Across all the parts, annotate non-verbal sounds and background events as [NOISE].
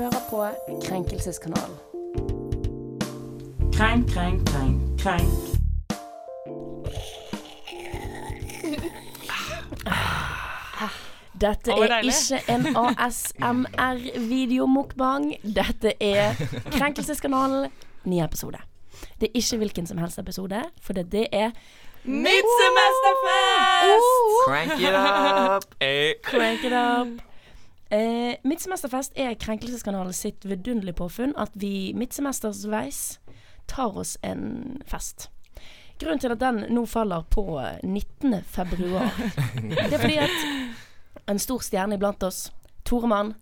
hører på Krenkelseskanalen. Krenk, krenk, krenk, krenk. Dette er ikke en ASMR-videomukbang. Dette er Krenkelseskanalen, ny episode. Det er ikke hvilken som helst episode, for det, det er Nytt semesterfest! Crank it up! Eh, Crank it up. Eh, Midtsemesterfest er Krenkelseskanalen sitt vidunderlige påfunn at vi midtsemestersveis tar oss en fest. Grunnen til at den nå faller på 19. februar, det er fordi at en stor stjerne iblant oss, Toremann,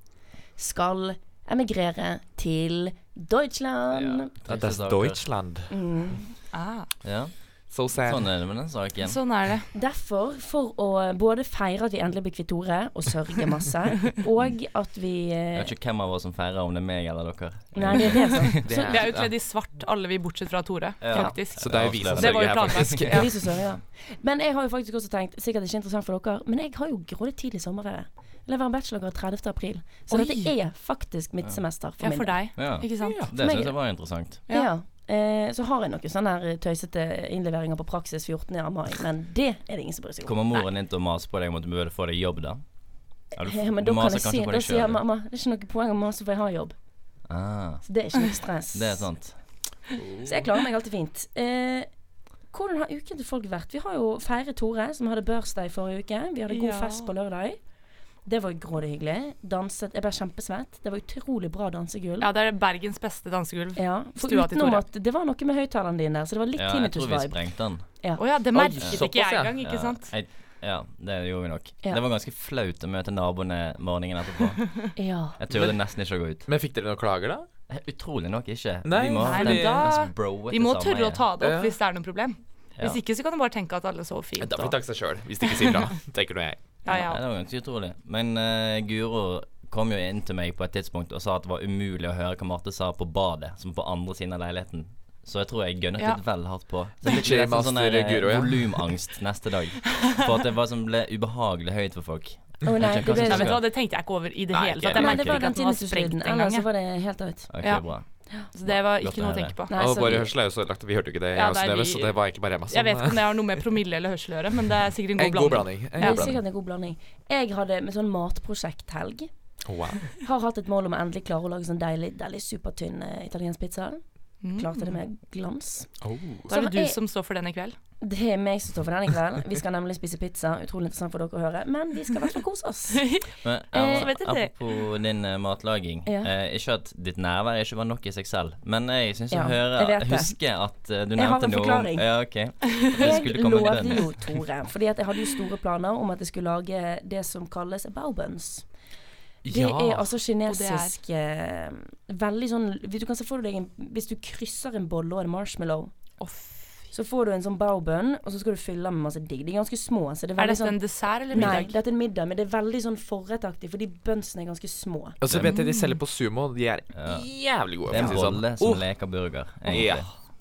skal emigrere til Deutschland. ja, er Deutschland. Mm. Ah, Ja, So sad. sånn er det med den saken. sånn er det. Derfor, for å både feire at vi endelig blir kvitt Tore, og sørge masse, [LAUGHS] og at vi Jeg eh, vet ikke hvem av oss som feirer, om det er meg eller dere. Nei, det er det som [LAUGHS] Det så, er- Vi er jo kledd i svart, alle vi bortsett fra Tore, Ja. faktisk. Så det er jo vi som Det sørger her, faktisk. Det er vi som sørger. Men jeg har jo faktisk også tenkt, sikkert ikke interessant for dere, men jeg har jo grådig tidlig sommerferie. Leverer en bachelorgrad 30. april. Så Oi. dette er faktisk mitt semester for Ja, min for deg, Ja, ikke sant? det meg- syns jeg var interessant. Ja. Ja. Eh, så har jeg noen sånne her tøysete innleveringer på praksis 14. mai, men det er det ingen som bryr seg om. Kommer moren din til å mase på deg om at du burde få deg jobb, da? Ja, du, Ja, men da kan jeg si, da sier mamma det er ikke noe poeng å mase for jeg har jobb. Ah, Så det er ikke noe stress. det er sant. Så jeg klarer meg alltid fint. Eh, hvordan har uken til folk vært? Vi har jo feiret Tore, som hadde bursdag forrige uke. Vi hadde god Ja. fest på lørdag. Det var grådig hyggelig. Danset Jeg ble kjempesvett. Det var utrolig bra dansegulv. Ja, det er Bergens beste dansegulv. Ja, for Stua utenom at det var noe med høyttaleren din der, så det var litt Ja, jeg tror vi sprengte den. Å ja, det merket ikke jeg ja. engang, ikke Ja, sant? Jeg, ja, det gjorde vi nok. Ja. Det var ganske flaut å møte naboene morgenen etterpå. [LAUGHS] Ja. Jeg turte nesten ikke å gå ut. Men fikk dere noen klager, da? Eh, Utrolig nok ikke. Nei, vi må Nei, den men da- vi må tørre å ta det opp Ja. hvis det er noe problem. Ja. Hvis ikke så kan du bare tenke at alle sover fint. Da får vi takke seg sjøl, hvis de ikke sier bra, [LAUGHS] tenker nå jeg. Ja, ja. det var ganske utrolig. Men uh, Guro kom jo inn til meg på et tidspunkt og sa at det var umulig å høre hva Marte sa på badet, som på andre siden av leiligheten. Så jeg tror jeg gønnet Ja. litt vel hardt på. Så litt [LAUGHS] J-master sånn der, ja. volumangst neste dag. For at det var som ble ubehagelig høyt for folk. Oh, nei, det ble Nei, det tenkte jeg ikke over i det Nei, hele tatt. Jeg var ikke den at den var sprengt engang. Ellers så var det helt høyt. Ok, Ja. bra. Så det var ikke noe å tenke på. Nei, Og vår hørsel er jo så lagt, vi hørte jo ikke det, Ja, jeg det, vi- så det var egentlig bare Emma som Jeg vet ikke om det har noe med promille eller hørsel å gjøre, men det er sikkert en En god god blanding. blanding. En ja. god blanding. sikkert en god blanding. Jeg hadde med sånn matprosjekthelg. Wow. Har hatt et mål om å endelig klare å lage sånn deilig, deilig supertynn uh, italiensk pizza. Mm. Klarte det med glans. Oh. Da er det du jeg- som står for den i kveld. Det er meg som står for den i kveld. Vi skal nemlig spise pizza. Utrolig interessant for dere å høre. Men vi skal i hvert fall kose oss. [LAUGHS] Men Eh, jeg det. apropos din uh, matlaging. Ja. Eh, ikke at ditt nærvær ikke var nok i seg selv, men jeg syns Ja, hører høre jeg husker at eh, du Jeg har nevnte en noe om forklaring. Ja, okay. [LAUGHS] Jeg skulle lovde jo Tore, fordi at jeg hadde jo store planer om at jeg skulle lage det som kalles baobuns. Det Ja. er altså kinesisk er- eh, Veldig sånn Du kan se for deg en, Hvis du krysser en bolle og en marshmallow, oh, så får du en sånn baobønn, og så skal du fylle den med masse digg. De er ganske små. Så det er Er dette sånn en dessert eller middag? Nei, dette er en middag, men det er veldig sånn forrettaktig, fordi bønsene er ganske små. Og så vet jeg de selger på Sumo, de er Ja. jævlig gode. Det er en det sånn. bolle som Oh, leker burger, Ja.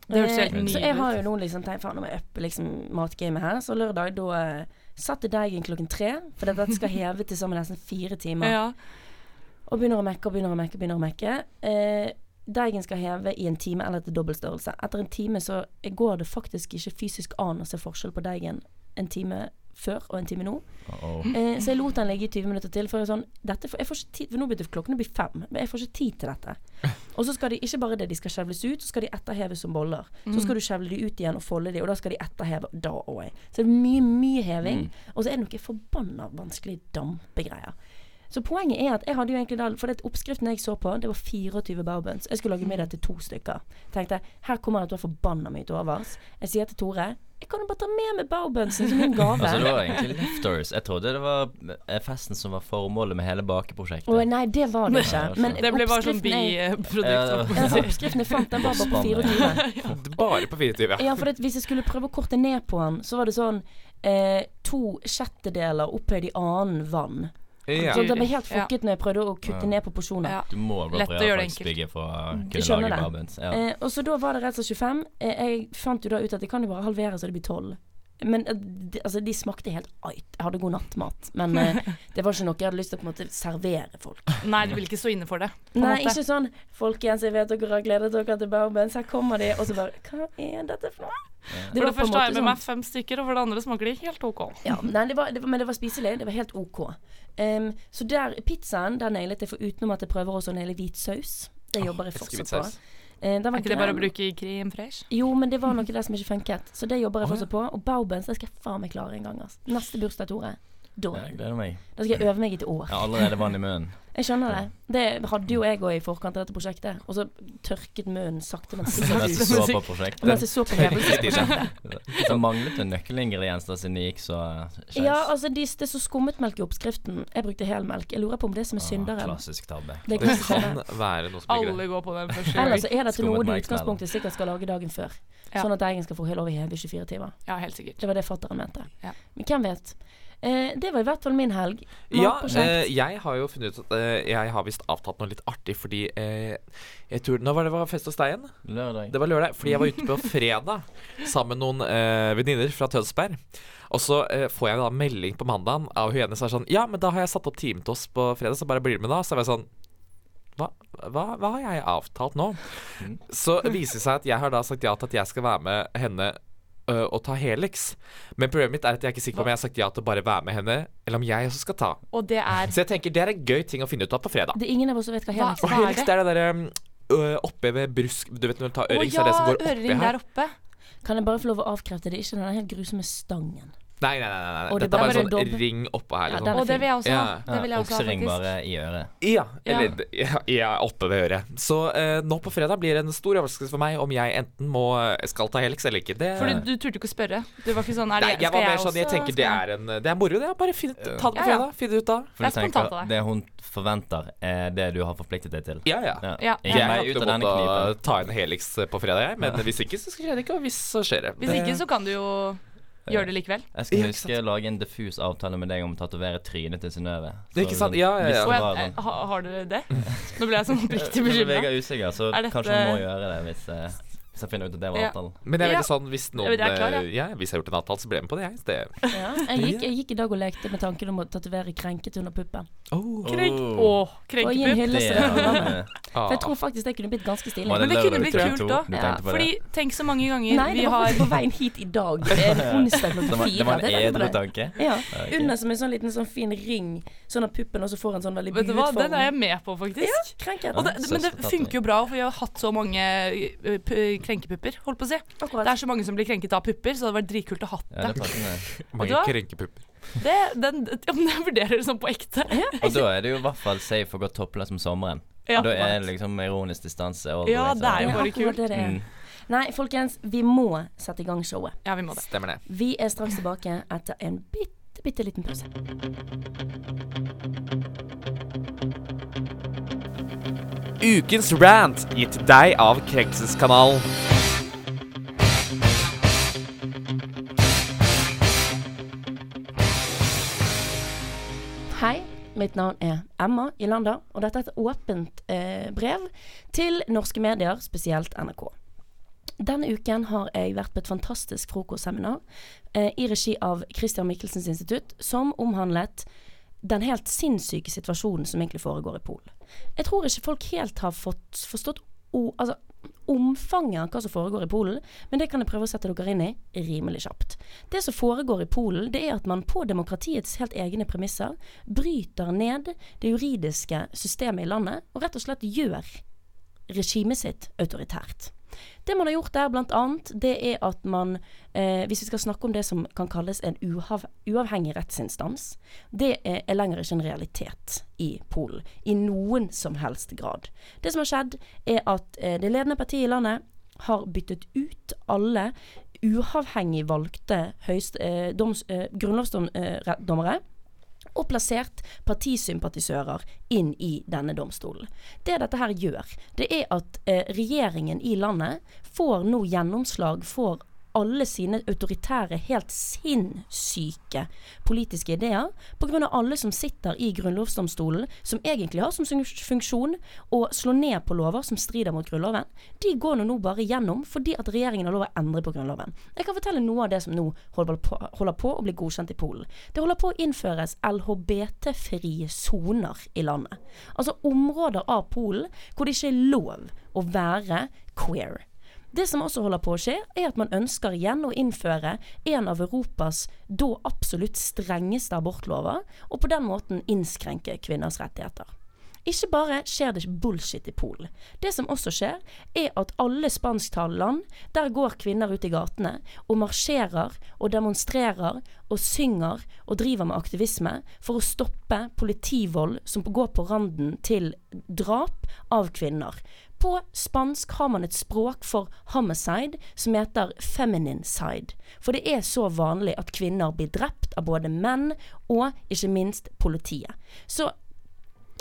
Det høres helt Eh, så jeg har jo noen liksom tegn faen om jeg uppe liksom matgamet her. Så lørdag da eh, i deigen klokken tre, for dette skal heve til sammen nesten fire timer. Ja. Og begynner å mekke og begynner å mekke. begynner å mekke eh, Deigen skal heve i en time eller til dobbeltstørrelse. Etter en time så går det faktisk ikke fysisk an å se forskjell på deigen en time før og en time nå. Uh-oh. Eh, så jeg lot den ligge i 20 minutter til. For jeg, sånn, dette, får- jeg får ikke tid, for nå begynte klokken å bli fem. Men jeg får ikke tid til dette. Og så skal de ikke bare det, de skal skjevles ut, så skal de etterheves som boller. Så skal du skjevle de ut igjen og folde de, og da skal de etterheve da òg. Så det er mye, mye heving. Og så er det noe forbanna vanskelig dampegreier. Så poenget er at jeg hadde jo egentlig da For det oppskriften jeg så på, det var 24 baobuns. Jeg skulle lage middag til to stykker. Tenkte her kommer det til å være forbanna mye til overs. Jeg sier til Tore jeg kan jo bare ta med meg baobunsen som en gave. Altså, det var egentlig leftovers. Jeg trodde det var eh, festen som var formålet med hele bakeprosjektet. Oh, nei, det var det ikke. Men Det ble bare sånn biprodukt. Ja, oppskriften jeg fant, den var bare på Bossmann, 24. [LAUGHS] Bare på 24, ja. Ja, for det, hvis jeg skulle prøve å korte ned på den, så var det sånn eh, to sjettedeler opphøyd i annen vann. Ja. Så det ble helt Ja. fukket når jeg prøvde å kutte Ja. ned på porsjoner. Ja. Du må gå Lett å gjøre det for å kunne lage det. Ja. Eh, og så da var det rett og slett 25. Eh, jeg fant jo da ut at jeg kan jo bare halvere så det blir 12. Men eh, de, altså, de smakte helt ait. Jeg hadde god nattmat, men eh, [LAUGHS] det var ikke noe jeg hadde lyst til å på en måte servere folk. Nei, du vil ikke stå inne for det. Nei, måte. ikke sånn folkens, jeg vet dere har gledet dere til Barbens, her kommer de, og så bare Hva er dette for noe? For det første har jeg med meg sånn fem stykker, og for det andre smaker de helt OK. ja, nei, det var, det var, Men det var spiselig. Det var helt OK. Um, så der, pizzaen, der nailet jeg, for utenom at jeg prøver også å naile hvit saus. Det jobber jeg fortsatt på. Eh, var Er ikke det bare å bruke krem fresh? Jo, men det var noe der som ikke funket. Så det jobber jeg fortsatt på. Og Baubens, det skal jeg faen meg klare en gang. Altså. Neste bursdag, Tore. Da, Jeg gleder meg. da skal jeg øve meg i et år. Jeg har allerede vann i munnen. Jeg skjønner det. Det hadde jo jeg òg i forkant av dette prosjektet. Og så tørket munnen sakte, men [LAUGHS] Mens jeg så sikkert. på prosjektet. Mens jeg så på hevelsesprosjektet. Så manglet det nøkkelingredienser siden det gikk så skeis. Ja, altså de, det så skummet melk i oppskriften. Jeg brukte helmelk. Jeg lurer på om det som er synderen. Ah, Klassisk tabbe. Det Det kan være noe som ligger Alle går på den første Eller gang. så er dette noe du i utgangspunktet sikkert skal lage dagen før. Ja. Sånn at deigen skal få lov over i 24 timer. Ja, helt sikkert. Det var det fatteren mente. Ja. Men hvem vet. Eh, det var i hvert fall min helg. Ja, eh, jeg har jo funnet ut at eh, jeg har visst avtalt noe litt artig, fordi eh, jeg tror, Nå var det var fest hos deg igjen? Lørdag. Det var lørdag. Fordi jeg var ute på [LAUGHS] fredag sammen med noen eh, venninner fra Tønsberg. Og så eh, får jeg da melding på mandagen av hun ene som er sånn Ja, men da har jeg satt opp time til oss på fredag, så bare blir du med da. Så jeg var sånn hva, hva, hva har jeg avtalt nå? Mm. Så viser det seg at jeg har da sagt ja til at jeg skal være med henne ø, å ta Helix. Men problemet mitt er at jeg er ikke sikker på om jeg har sagt ja til å bare være med henne, eller om jeg også skal ta. Og det er Så jeg tenker det er en gøy ting å finne ut av på fredag. Det er ingen av oss som vet hva Hva- helix Og er. er Helix det? er det derre um, oppe ved brusk Du vet når du tar øring, oh, ja, er det som går oppi her. oppe. Kan jeg bare få lov å avkrefte det? Ikke den helt grusomme stangen. Nei, nei, nei. nei, nei. Dette er bare en sånn ring oppå her. Ja, Liksom. Ja, Og det vil jeg også ha. Ja. Det vil jeg også Oksering bare i øret. Ja, Ja. eller ja, ja, oppe ved øret. Så uh, nå på fredag blir det en stor overraskelse for meg om jeg enten må eh, skal ta Helix eller ikke. Det, For du, du turte ikke å spørre. Du var ikke sånn er det, Nei, jeg skal var mer jeg sånn Jeg tenker det er en Det er moro, det. Bare finn, ta det på Ja, ja. fredag. Finn det ut da. For Det du er tenker det hun forventer, er det du har forpliktet deg til. Ja, ja. Ja. Ja. Jeg er har ut av denne knipen. ta en Helix på fredag, jeg. Men hvis ikke, så skjer det ikke. Og hvis, så skjer det. Hvis ikke, så kan du jo gjøre det likevel. Jeg skal Ja, huske å lage en diffus avtale med deg om å tatovere trynet til Synnøve. Det ikke sant? sånn, Ja, ja, ja. Jeg, var eh, sånn- ha, har dere det? [LAUGHS] Nå ble jeg sånn oppriktig bekymra. er usikker, så dette- kanskje hun må gjøre det hvis, eh, hvis jeg finner ut at det var Ja. avtalen. Men det er Ja. veldig sånn hvis noen Jeg er klar, ja. eh, ja, Hvis jeg har gjort en avtale, så blir jeg med på det, jeg. Det, Ja. Jeg, gikk, jeg gikk i dag og lekte med tanken om å tatovere 'krenket' under puppen. oh. Krenk. Oh. Åh, Og gi en krenkepupp. Det det. er- ah. For jeg tror faktisk det kunne blitt ganske stilig. Men det kunne blitt kult da. Ja, Fordi tenk så mange ganger Nei, vi det var på veien hit i dag. En onsdag [LAUGHS] Det klokka var, fire. det var en edru tanke? Ja. Ok. Under som en sånn liten sånn fin ring, sånn at puppen også får en sånn veldig buet form. den er jeg med på, faktisk. Ja, Og det, men det funker jo bra, for vi har hatt så mange eh, p- krenkepupper, holdt på å si. Det er så mange som blir krenket av pupper, så det hadde vært dritkult å ha Ja, det Mange krenkepupper. Det, den, ja, men jeg vurderer det sånn på ekte. Og da er det jo i hvert fall safe å gå toppløs om sommeren. Ja, da er det liksom ironisk distanse. Ja, det er jo bare kult. det det. Mm. Nei, folkens, vi må sette i gang showet. Ja, vi må det. Stemmer det. Vi er straks tilbake etter en bitte, bitte liten pause. Ukens rant gitt deg av Krenkelseskanalen. Hei, mitt navn er Emma Ilander, og dette er et åpent eh, brev til norske medier, spesielt NRK. Denne uken har jeg vært på et fantastisk frokostseminar eh, i regi av Christian Michelsens institutt, som omhandlet den helt sinnssyke situasjonen som egentlig foregår i Polen. Jeg tror ikke folk helt har fått forstått o, altså, omfanget av hva som foregår i Polen, men det kan jeg prøve å sette dere inn i rimelig kjapt. Det som foregår i Polen, det er at man på demokratiets helt egne premisser bryter ned det juridiske systemet i landet, og rett og slett gjør regimet sitt autoritært. Det man har gjort der, blant annet, det er at man, eh, hvis vi skal snakke om det som kan kalles en uavhengig rettsinstans, det er, er lenger ikke en realitet i Polen. I noen som helst grad. Det som har skjedd, er at eh, det ledende partiet i landet har byttet ut alle uavhengig valgte høyst, eh, doms, eh, grunnlovsdommere og plassert partisympatisører inn i denne domstolen. Det dette her gjør, det er at eh, regjeringen i landet får nå gjennomslag for alle sine autoritære, helt sinnssyke politiske ideer pga. alle som sitter i grunnlovsdomstolen, som egentlig har som funksjon å slå ned på lover som strider mot Grunnloven. De går nå, bare gjennom fordi at regjeringen har lov å endre på Grunnloven. Jeg kan fortelle noe av det som nå holder på, holder på å bli godkjent i Polen. Det holder på å innføres LHBT-frie soner i landet. Altså områder av Polen hvor det ikke er lov å være queer. Det som også holder på å skje, er at man ønsker igjen å innføre en av Europas da absolutt strengeste abortlover, og på den måten innskrenke kvinners rettigheter. Ikke bare skjer det bullshit i Polen. Det som også skjer, er at alle spansktalende land, der går kvinner ut i gatene og marsjerer og demonstrerer og synger og driver med aktivisme for å stoppe politivold som går på randen til drap av kvinner. På spansk har man et språk for homicide som heter feminine side. For det er så vanlig at kvinner blir drept av både menn og ikke minst politiet. Så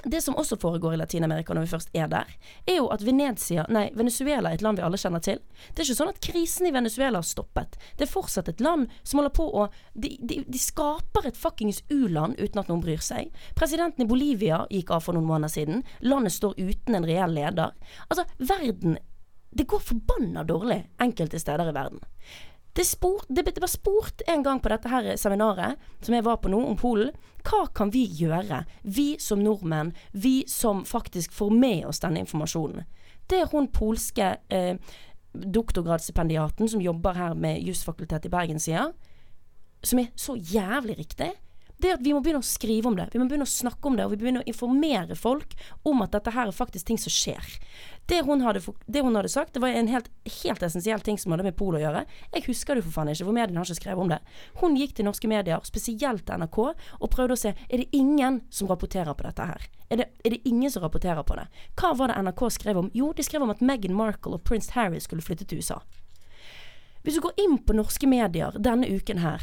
det som også foregår i Latin-Amerika når vi først er der, er jo at Venezia, nei, Venezuela er et land vi alle kjenner til. Det er ikke sånn at krisen i Venezuela har stoppet. Det er fortsatt et land som holder på å De, de, de skaper et fuckings u-land uten at noen bryr seg. Presidenten i Bolivia gikk av for noen måneder siden. Landet står uten en reell leder. Altså, verden Det går forbanna dårlig enkelte steder i verden. Det, spurt, det, det var spurt en gang på dette her seminaret som jeg var på nå, om Polen. Hva kan vi gjøre, vi som nordmenn, vi som faktisk får med oss denne informasjonen? Det er hun polske eh, doktorgradsstipendiaten som jobber her med Jusfakultetet i Bergen, sier, som er så jævlig riktig det er at vi må begynne å skrive om det. Vi må begynne å snakke om det, og vi begynner å informere folk om at dette her er faktisk ting som skjer. Det hun hadde, det hun hadde sagt, det var en helt, helt essensiell ting som hadde med Pol å gjøre. Jeg husker det for faen ikke, for mediene har ikke skrevet om det. Hun gikk til norske medier, spesielt NRK, og prøvde å se er det ingen som rapporterer på dette her. Er det, er det ingen som rapporterer på det? Hva var det NRK skrev om? Jo, de skrev om at Meghan Markle og prins Harry skulle flytte til USA. Hvis du går inn på norske medier denne uken her,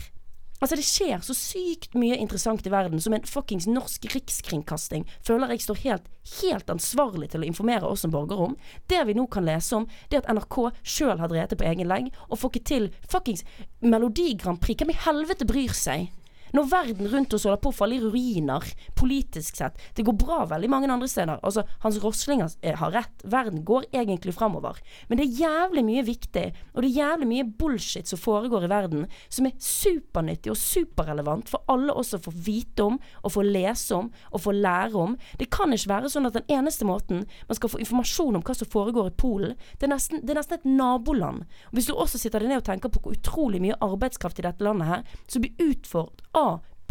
Altså, det skjer så sykt mye interessant i verden som en fuckings norsk rikskringkasting føler jeg står helt, helt ansvarlig til å informere oss som borgere om. Det vi nå kan lese om, det at NRK sjøl har drevet på egen legg, og får ikke til fuckings Melodi Grand Prix. Hvem i helvete bryr seg? Når verden rundt oss holder på å falle i ruiner, politisk sett Det går bra veldig mange andre steder. Altså, Hans Rosling har rett. Verden går egentlig framover. Men det er jævlig mye viktig, og det er jævlig mye bullshit som foregår i verden, som er supernyttig og superrelevant for alle oss å få vite om, og få lese om, og få lære om. Det kan ikke være sånn at den eneste måten man skal få informasjon om hva som foregår i Polen, det er nesten, det er nesten et naboland. Og Hvis du også sitter deg ned og tenker på hvor utrolig mye arbeidskraft i dette landet her, som blir utfordret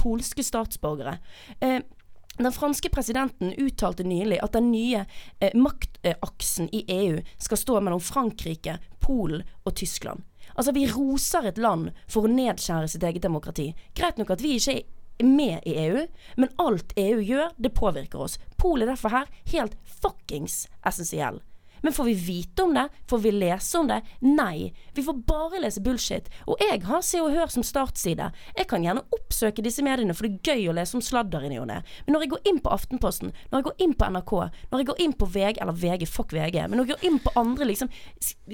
polske statsborgere. Eh, den franske presidenten uttalte nylig at den nye eh, maktaksen i EU skal stå mellom Frankrike, Polen og Tyskland. Altså, vi roser et land for å nedskjære sitt eget demokrati. Greit nok at vi ikke er med i EU, men alt EU gjør, det påvirker oss. Polen er derfor her helt fuckings essensiell. Men får vi vite om det? Får vi lese om det? Nei. Vi får bare lese bullshit. Og jeg har Se og Hør som startside. Jeg kan gjerne oppsøke disse mediene, for det er gøy å lese om sladder i ny og ne. Men når jeg går inn på Aftenposten, når jeg går inn på NRK, når jeg går inn på VG, eller VG, fuck VG, men når jeg går inn på andre, liksom,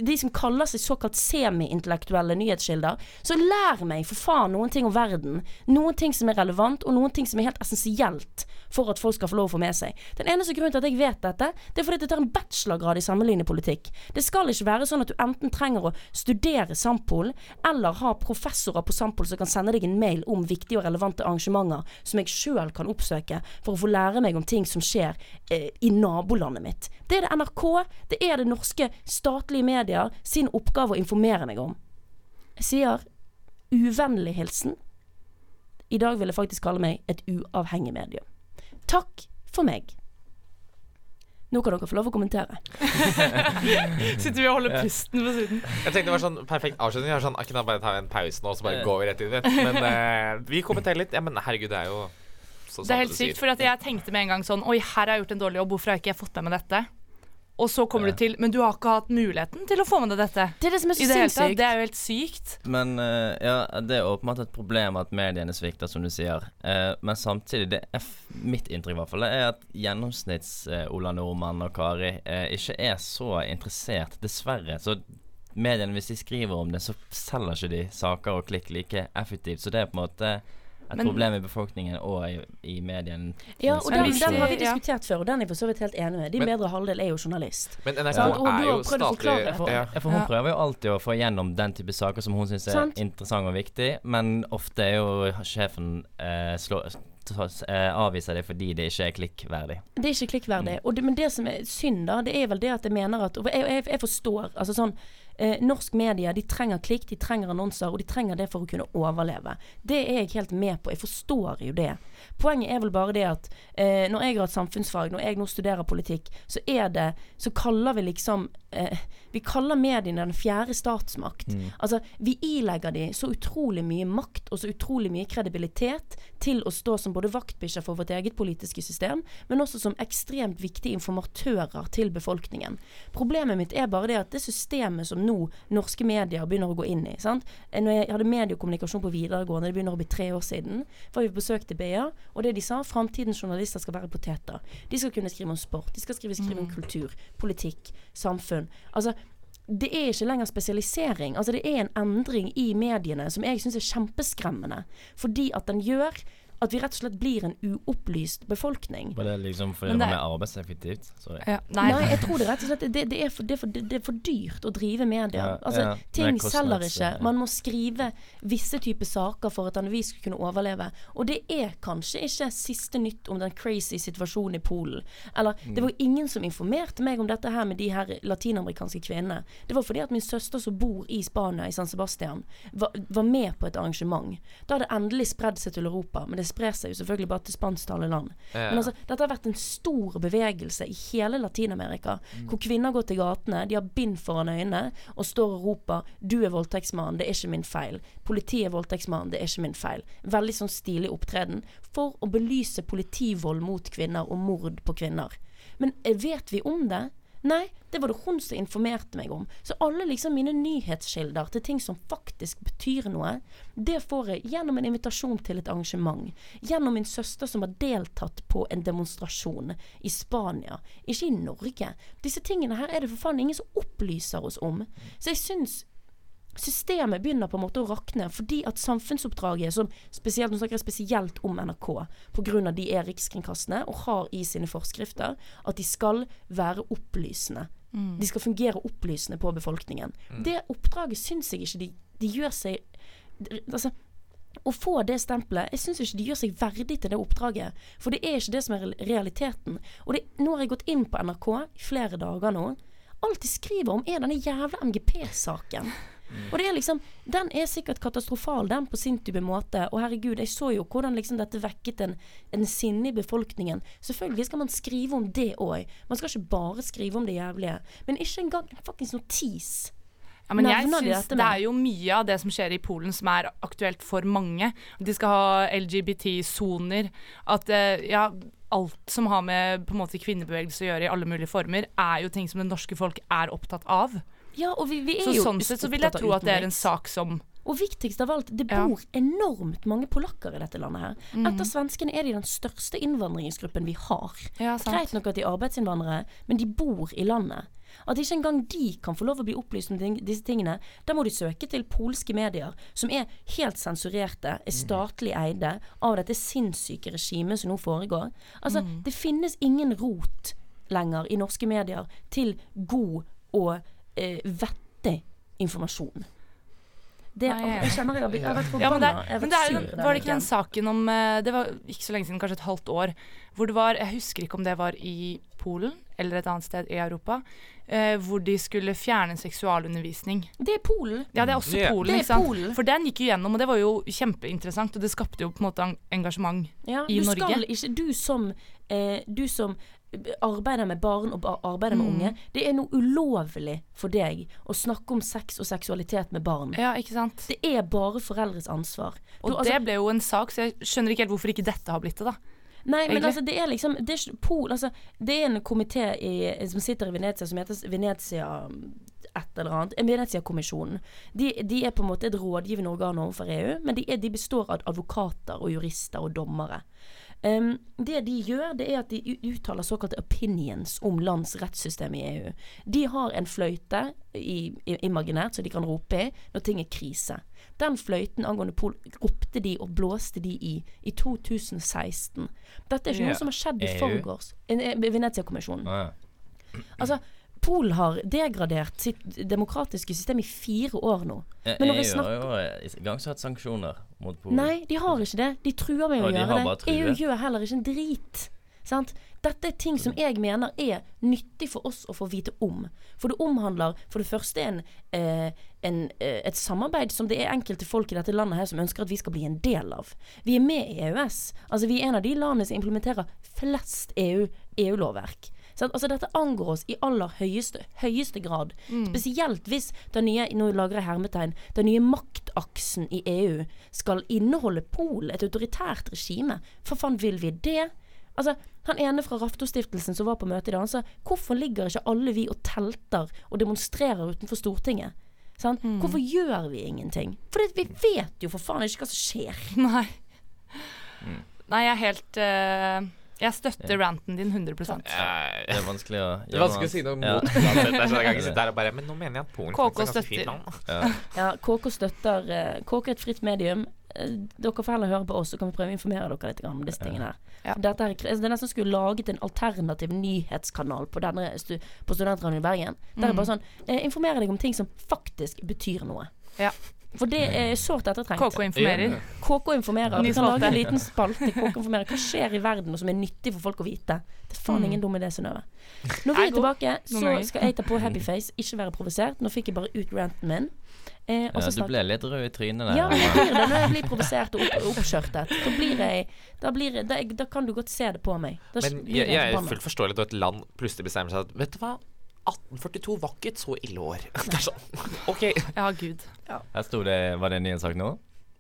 de som kaller seg såkalt semi-intellektuelle nyhetskilder, så lær meg for faen noen ting om verden. Noen ting som er relevant, og noen ting som er helt essensielt for at folk skal få lov å få med seg. Den eneste grunnen til at jeg vet dette, det er fordi jeg tar en bachelorgrad i sammenlignepolitikk. Det skal ikke være sånn at du enten trenger å studere Sampol, eller ha professorer på Sampol som kan sende deg en mail om viktige og relevante arrangementer som jeg sjøl kan oppsøke for å få lære meg om ting som skjer eh, i nabolandet mitt. Det er det NRK, det er det norske statlige medier sin oppgave å informere meg om. Jeg sier uvennlig hilsen. I dag vil jeg faktisk kalle meg et uavhengig medium. Takk for meg. Nå kan dere få lov å kommentere. [LAUGHS] Sitter vi og holder pusten på siden. Jeg tenkte det var sånn perfekt avslutning. Jeg sånn, kan jeg bare ta en pause nå, så bare går vi rett inn i det? Men uh, vi kommenterer litt. Ja, men herregud, det er jo så sant Det er helt sykt, for at jeg tenkte med en gang sånn Oi, her har jeg gjort en dårlig jobb, hvorfor har ikke jeg fått med meg dette? Og så kommer du til Men du har ikke hatt muligheten til å få med deg dette. Det er det som er I så sinnssykt. Det er jo helt sykt. Men uh, ja, det er åpenbart et problem at mediene svikter, som du sier. Uh, men samtidig, det er f mitt inntrykk i hvert fall, er at gjennomsnitts-Ola Nordmann og Kari eh, ikke er så interessert, dessverre. Så mediene, hvis de skriver om det, så selger ikke de saker og klikk like effektivt. Så det er på en måte et Men- problem i befolkningen og i, i medien. Ja, og den, den har vi diskutert før, og den er jeg for så vidt helt enig med. Din Men- bedre halvdel er jo journalist. Men NRK ja. er jo statlig for- ja. For hun Ja. prøver jo alltid å få igjennom den type saker som hun syns er Sant. interessant og viktig, men ofte er jo sjefen eh, slå, eh, avviser det fordi det ikke er klikkverdig. Det er ikke klikkverdig. Og det, men det som er synd, da, det er vel det at jeg mener at jeg, jeg, jeg forstår altså sånn eh, Norsk media de trenger klikk, de trenger annonser, og de trenger det for å kunne overleve. Det er jeg helt med på. Jeg forstår jo det. Poenget er vel bare det at eh, når jeg har hatt samfunnsfag, når jeg nå studerer politikk, så er det Så kaller vi liksom eh, Vi kaller mediene den fjerde statsmakt. Altså, vi ilegger de så utrolig mye makt og så utrolig mye kredibilitet til å stå som både vaktbikkjer for vårt eget politiske system, men også som ekstremt viktige informatører til befolkningen. Problemet mitt er bare det at det systemet som nå norske medier begynner å gå inn i sant? Eh, Når jeg hadde mediekommunikasjon på videregående, det begynner å bli tre år siden, var vi på besøk til BA, og det de sa, framtidens journalister skal være poteter. De skal kunne skrive om sport, de skal skrive, skrive om kultur, politikk, samfunn. Altså, det er ikke lenger spesialisering. Altså Det er en endring i mediene som jeg syns er kjempeskremmende. Fordi at den gjør at vi rett og slett blir en uopplyst befolkning. Var det liksom fordi det var mer arbeidseffektivt? Sorry. Ja, Nei. nei. jeg tror det rett og slett det, det, er, for, det, er, for, det er for dyrt å drive medier. Ja, altså, ja. Ting kostnads- selger ikke. Man må skrive visse typer saker for at en avis skal kunne overleve. Og det er kanskje ikke siste nytt om den crazy situasjonen i Polen. Eller det var ingen som informerte meg om dette her med de her latinamerikanske kvinnene. Det var fordi at min søster som bor i Spania, i San Sebastian, var, var med på et arrangement. Da hadde det endelig spredd seg til Europa, men det sprer seg jo selvfølgelig bare til spansktalende land. Ja. Men altså, dette har vært en stor bevegelse i hele Latin-Amerika, hvor kvinner går til gatene, de har bind foran øynene og står og roper 'Du er voldtektsmann, det er ikke min feil'. 'Politiet er voldtektsmann, det er ikke min feil'. Veldig sånn stilig opptreden for å belyse politivold mot kvinner og mord på kvinner. Men eh, vet vi om det? Nei, det var det hun som informerte meg om. Så alle liksom mine nyhetskilder til ting som faktisk betyr noe, det får jeg gjennom en invitasjon til et arrangement. Gjennom min søster som har deltatt på en demonstrasjon i Spania, ikke i Norge. Disse tingene her er det for faen ingen som opplyser oss om. Så jeg syns systemet begynner på en måte å rakne fordi at samfunnsoppdraget, som spesielt, nå snakker jeg spesielt om NRK, pga. de er rikskringkastende og har i sine forskrifter at de skal være opplysende. De skal fungere opplysende på befolkningen. Det oppdraget syns jeg ikke de, de gjør seg Altså, å få det stempelet Jeg syns ikke de gjør seg verdig til det oppdraget. For det er ikke det som er realiteten. Og det, nå har jeg gått inn på NRK i flere dager nå. Alt de skriver om, er denne jævla MGP-saken. Og det er liksom Den er sikkert katastrofal, den, på sin type måte. Og herregud, jeg så jo hvordan liksom dette vekket en, en sinne i befolkningen. Selvfølgelig skal man skrive om det òg. Man skal ikke bare skrive om det jævlige. Men ikke engang en fuckings notis. Ja, men jeg synes Det er jo mye av det som skjer i Polen som er aktuelt for mange. De skal ha LGBT-soner. At eh, ja, alt som har med på en måte kvinnebevegelse å gjøre i alle mulige former, er jo ting som det norske folk er opptatt av. Ja, og vi, vi er Så jo sånn sett så vil jeg tro at det er en sak som Og viktigst av alt, det Ja. bor enormt mange polakker i dette landet her. Mm. Etter svenskene er de den største innvandringsgruppen vi har. Ja. Greit nok at de er arbeidsinnvandrere, men de bor i landet. At ikke engang de kan få lov å bli opplyst om disse tingene, da må de søke til polske medier, som er helt sensurerte, er statlig eide av dette sinnssyke regimet som nå foregår. Altså, Mm. det finnes ingen rot lenger i norske medier til god og eh, vettig informasjon. Det, Nei, jeg- jeg kjenner jeg har blitt jeg har vært Ja, men det, forbanna. men det er, var det ikke den saken om eh, Det var ikke så lenge siden, kanskje et halvt år, hvor det var Jeg husker ikke om det var i Polen eller et annet sted i Europa, eh, hvor de skulle fjerne seksualundervisning. Det er Polen. Ja, det er også Ja. Polen, er ikke sant? Polen. For den gikk jo gjennom, og det var jo kjempeinteressant, og det skapte jo på en måte engasjement. Ja, i du Norge. Skal ikke, du som, eh, du som arbeider med barn og arbeider med Mm. unge, det er noe ulovlig for deg å snakke om sex og seksualitet med barn. Ja, ikke sant? Det er bare foreldres ansvar. Og Du, altså- det ble jo en sak, så jeg skjønner ikke helt hvorfor ikke dette har blitt det, da. Nei, men altså, det er liksom Det er, Pol, altså, det er en komité som sitter i Venezia som heter Venezia et eller annet. Venezia-kommisjonen. De, de er på en måte et rådgivende organ overfor EU, men de, er, de består av advokater og jurister og dommere. Em, det de gjør, det er at de uttaler såkalte opinions om lands rettssystem i EU. De har en fløyte i, i, imaginært som de kan rope i når ting er krise. Den fløyten angående pol ropte de og blåste de i i 2016. Dette er ikke Ja. noe som har skjedd i EU? forgårs. Venezia-kommisjonen. Ah, ja. Altså, Polen har degradert sitt demokratiske system i fire år nå. Men når vi EU har jo eh, igangsatt sanksjoner mot Polen. Nei, de har ikke det. De truer med å de gjøre det. EU gjør heller ikke en drit. Sant? Dette er ting som jeg mener er nyttig for oss å få vite om. For det omhandler for det første en, eh, en, eh, et samarbeid som det er enkelte folk i dette landet her som ønsker at vi skal bli en del av. Vi er med i EØS. Altså Vi er en av de landene som implementerer flest EU EU-lovverk. Altså Dette angår oss i aller høyeste, høyeste grad. Spesielt hvis den nye nå lager jeg hermetegn, den nye maktaksen i EU skal inneholde Polen, et autoritært regime. For faen, vil vi det? Altså, Han ene fra Raftostiftelsen som var på møtet i dag, han sa hvorfor ligger ikke alle vi og telter og demonstrerer utenfor Stortinget? Sant? Hvorfor gjør vi ingenting? For vi vet jo for faen ikke hva som skjer. [LAUGHS] Nei. Nei, jeg er helt eh, Jeg støtter ranten din 100 Det er vanskelig å Det er vanskelig å si noe mot er sånn, jeg kan ikke [LAUGHS] sitte her og bare Men nå mener jeg at Polen KK er støtter. Ja. Ja, KK støtter eh, KK er et fritt medium. Eh, dere får heller høre på oss, så kan vi prøve å informere dere litt om disse tingene her. Ja. Dette er, altså, det er nesten skulle laget en alternativ nyhetskanal på, denne stu, på Studentradioen i Bergen. Der er bare sånn eh, Informere deg om ting som faktisk betyr noe. Ja. For det er sårt ettertrengt. KK informerer. KK informerer. Vi kan lage en liten spalte. KK informerer. Hva skjer i verden og som er nyttig for folk å vite? Det er faen ingen dum idé, Synnøve. Når vi er tilbake, så skal jeg ta på happyface, ikke være provosert. Nå fikk jeg bare ut ranten min. Eh, Ja, du ble litt rød i trynet der. ja, jeg blir det når jeg blir provosert og opp, oppskjørtet. Da blir jeg da, blir jeg, da, da kan du godt se det på meg. Da Men jeg, jeg er fullt forståelig når et land plutselig bestemmer seg at Vet du hva? 1842 var ikke et så ille år. [LAUGHS] Det er sånn OK. Ja, gud. Her sto det Var det en nyhetssak nå?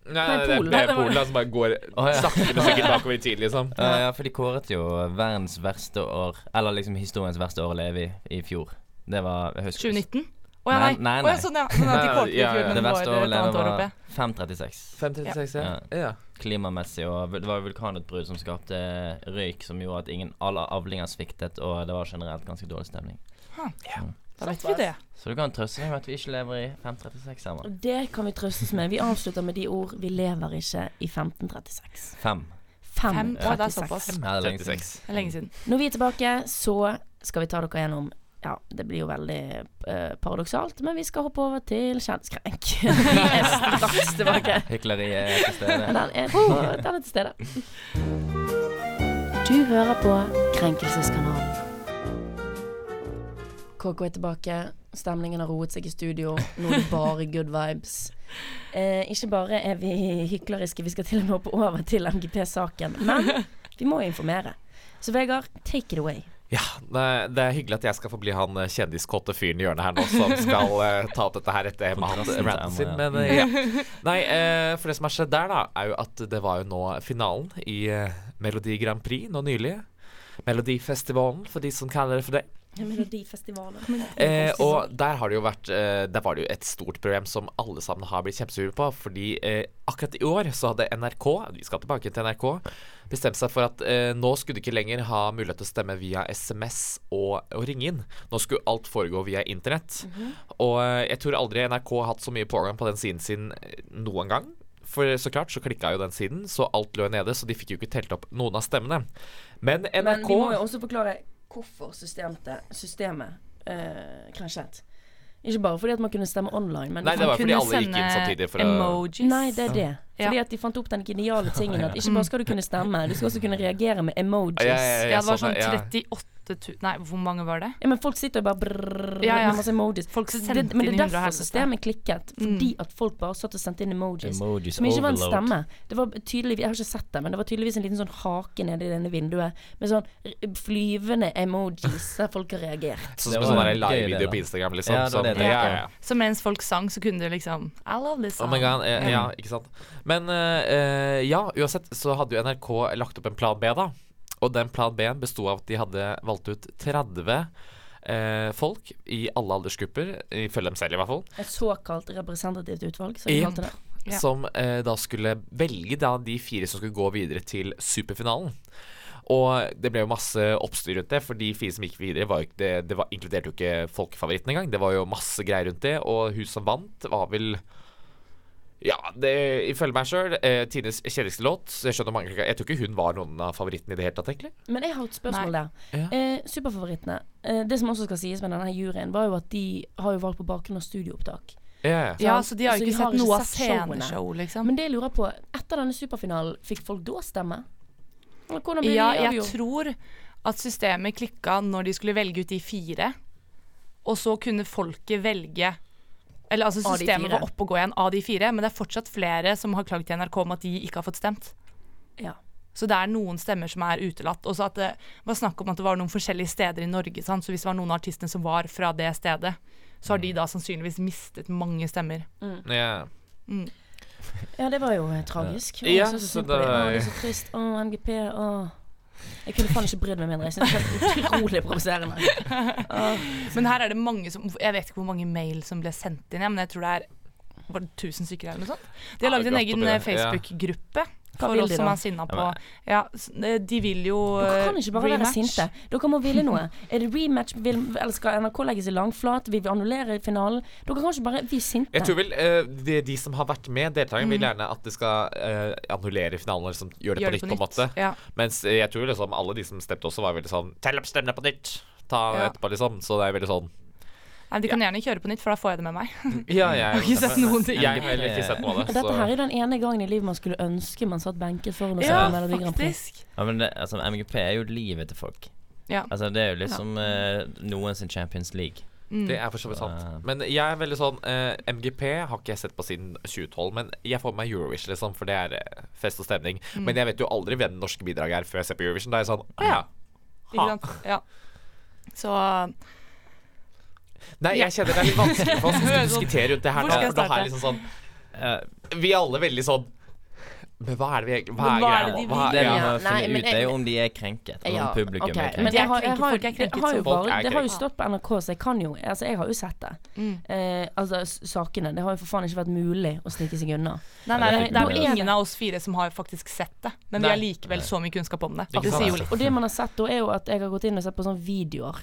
Nei, Nei, det er Polen som bare går oh, ja. sakte, men sikkert bakover i tid, liksom. Ja, ja, for de kåret jo verdens verste år Eller liksom historiens verste år å leve i i fjor. Det var jeg 2019? Å ja, nei. Nei, nei, Oh, ja, sånn, ja. Sånn at de Nei, i fjor, men Det det verste året å leve var 536. 536, ja. Ja. ja. Klimamessig, og det var vulkanutbrudd som skapte røyk, som gjorde at ingen, alle avlinger sviktet, og det var generelt ganske dårlig stemning. Da vet vi det. Så du kan trøste deg med at vi ikke lever i 536 ennå. Det kan vi trøstes med. Vi avslutter med de ord Vi lever ikke i 1536. Fem. Fem. Å, det er 536. såpass. Ja, det er lenge siden. Det er lenge siden. Når vi er tilbake, så skal vi ta dere gjennom ja, det blir jo veldig uh, paradoksalt, men vi skal hoppe over til kjærlighetskrenk. [LAUGHS] Vi er straks tilbake. Hykleriet er til stede. Den er, på, den er til stede. Du hører på Krenkelseskanalen. KK er tilbake. Stemningen har roet seg i studio. Nå er det bare good vibes. Eh, ikke bare er vi hykleriske, vi skal til og med hoppe over til MGP-saken. Men vi må jo informere. Så Vegard, take it away. Ja, det, er hyggelig at jeg skal få bli han eh, kjendiskåte fyren i hjørnet her nå, som skal uh, ta opp dette her etter ranten sin. Men uh, ja. Nei, uh, for det som har skjedd der, da, er jo at det var jo nå finalen i Melodi Grand Prix nå nylig. Melodifestivalen, for de som kaller det for det. Melodifestivalen. Eh, og der har det jo vært eh, Der var det jo et stort problem som alle sammen har blitt kjempesure på. Fordi eh, akkurat i år så hadde NRK, vi skal tilbake til NRK, bestemt seg for at eh, nå skulle de ikke lenger ha mulighet til å stemme via SMS og, og ringe inn. Nå skulle alt foregå via internett. Og eh, jeg tror aldri NRK har hatt så mye pågang på den siden sin eh, noen gang. For så klart så klikka jo den siden, så alt lå nede, så de fikk jo ikke telt opp noen av stemmene. Men NRK Men vi må jo også forklare hvorfor systemet, systemet eh, krasjet. Ikke bare fordi at man kunne stemme online, men Nei, det var fordi alle gikk inn samtidig for å emojis. Nei, det er det. Ja. Fordi at de fant opp den geniale tingen at ikke bare skal du kunne stemme, du skal også kunne reagere med emojis. Ja, ja, ja. Ja, det var sånn ja. 38 000 Nei, hvor mange var det? Ja, men folk sitter jo bare brrrr Ja, ja. med masse emojis. Folk det, men det er og derfor systemet klikket. Fordi Mm. at folk bare satt og sendte inn emojis. Emojis Som ikke var en stemme. Det var tydelig, Jeg har ikke sett det, men det var tydeligvis en liten sånn hake nede i denne vinduet med sånn flyvende emojis [LAUGHS] der folk har reagert. Så, som en sånn live-video på Instagram, liksom. Ja, det Sånn, det det ja, ja, ja. Så mens folk sang, så kunne du liksom I love this Oh song. my god, ja, ikke sant. Men eh, ja, uansett så hadde jo NRK lagt opp en plan B, da. Og den plan B-en besto av at de hadde valgt ut 30 eh, folk i alle aldersgrupper, ifølge dem selv i hvert fall. Et såkalt representativt utvalg, som de kalte det. Ja. som eh, da skulle velge da de fire som skulle gå videre til superfinalen. Og det ble jo masse oppstyr rundt det, for de fire som gikk videre, var jo det, det var, inkluderte jo ikke folkefavoritten engang. Det var jo masse greier rundt det, og hun som vant, var vel ja, det, ifølge meg sjøl, eh, Tines kjedeligste låt. Jeg skjønner mange Jeg tror ikke hun var noen av favorittene i det hele tatt, egentlig. Men jeg har et spørsmål der. Ja. Eh, superfavorittene. Eh, det som også skal sies med denne juryen, var jo at de har jo valgt på bakgrunn av studieopptak. Ja, ja. Ja, så de har jo de ikke sett noe av sceneshow, liksom. Men det jeg lurer på, etter denne superfinalen, fikk folk da stemme? Eller hvordan ble Ja, de jeg tror at systemet klikka når de skulle velge ut de fire, og så kunne folket velge Eller altså systemet var oppe og gå igjen av de fire, men det er fortsatt flere som har klagd til NRK om at de ikke har fått stemt. Ja. Så det er noen stemmer som er utelatt. Og så at det var snakk om at det var noen forskjellige steder i Norge. Sant? Så hvis det var noen av artistene som var fra det stedet, så har de da sannsynligvis mistet mange stemmer. ja. ja, det var jo eh, tragisk. Ja, jeg så så det- det var så trist. Å, MGP. Å. Jeg kunne faen ikke brydd meg mindre. Jeg synes det er utrolig provoserende. [LAUGHS] Men her er det mange som Jeg vet ikke hvor mange mail som ble sendt inn, men jeg tror det er var det 1000 stykker eller noe sånt. De har laget en egen. Facebook-gruppe Hva for vil oss de som da? er sinna på Ja, eh, de vil jo Dere eh, kan ikke bare være sinte. Dere må ville noe. Er det rematch, vil, eller skal NRK legge seg langflat? Vil vi annullere finalen? Dere kan ikke bare bli sinte. Jeg tror vel uh, de, de som har vært med, deltakerne, Mm. vil gjerne at de skal uh, annullere finalen liksom gjøre det Gjør på nytt, på en måte. Ja. Mens eh, jeg tror liksom alle de som stemte også, var veldig sånn Tell opp stemmene på nytt! Ta Ja. etterpå, liksom. Så det er veldig sånn Nei, de kan gjerne kjøre på nytt, for da får jeg det med meg. [LAUGHS] Ja, jeg Jeg har ikke sett noen ting. Jeg har heller ikke sett på det. Dette her er den ene gangen i livet man skulle ønske man satt benket foran og så Ja, på Melodi Grand Prix. Ja, men det, altså, MGP er jo livet til folk. Ja. Altså, det er jo liksom ja. uh, noens Champions League. Mm. Det er for så vidt sant. Men jeg er veldig sånn eh, MGP har ikke jeg sett på siden 2012, men jeg får med meg Eurovision, liksom, for det er eh, fest og stemning. Mm. Men jeg vet jo aldri hvem det norske bidraget er før jeg ser på Eurovision. Da er jeg sånn Å ja. Ikke sant? Ja. Så Nei, jeg kjenner det er litt vanskelig for oss å [LAUGHS] diskutere rundt det her Hvor nå. skal jeg For det her starte? er liksom sånn eh, Vi er alle veldig sånn Men hva er det vi egentlig Hva Men er hva er greia det nå? de Hva- det vi Ja, må nei, finne men ut, er jeg- jo om de er krenket. Eller Ja, om publikum ok, er Men krenket. jeg har, er jeg har, krenket, folk er det har jo folk bare er Det har jo krenket. stått på NRK, så jeg kan jo Altså, jeg har jo sett det. mm. Eh, altså s- sakene. Det har jo for faen ikke vært mulig å snike seg unna. Nei, nei, det, er med. ingen av oss fire som har faktisk sett det. Men vi Nei. har likevel så mye kunnskap om det. Ikke Det sant? sier jo litt. Og det man har sett da, er jo at jeg har gått inn og sett på sånne videoer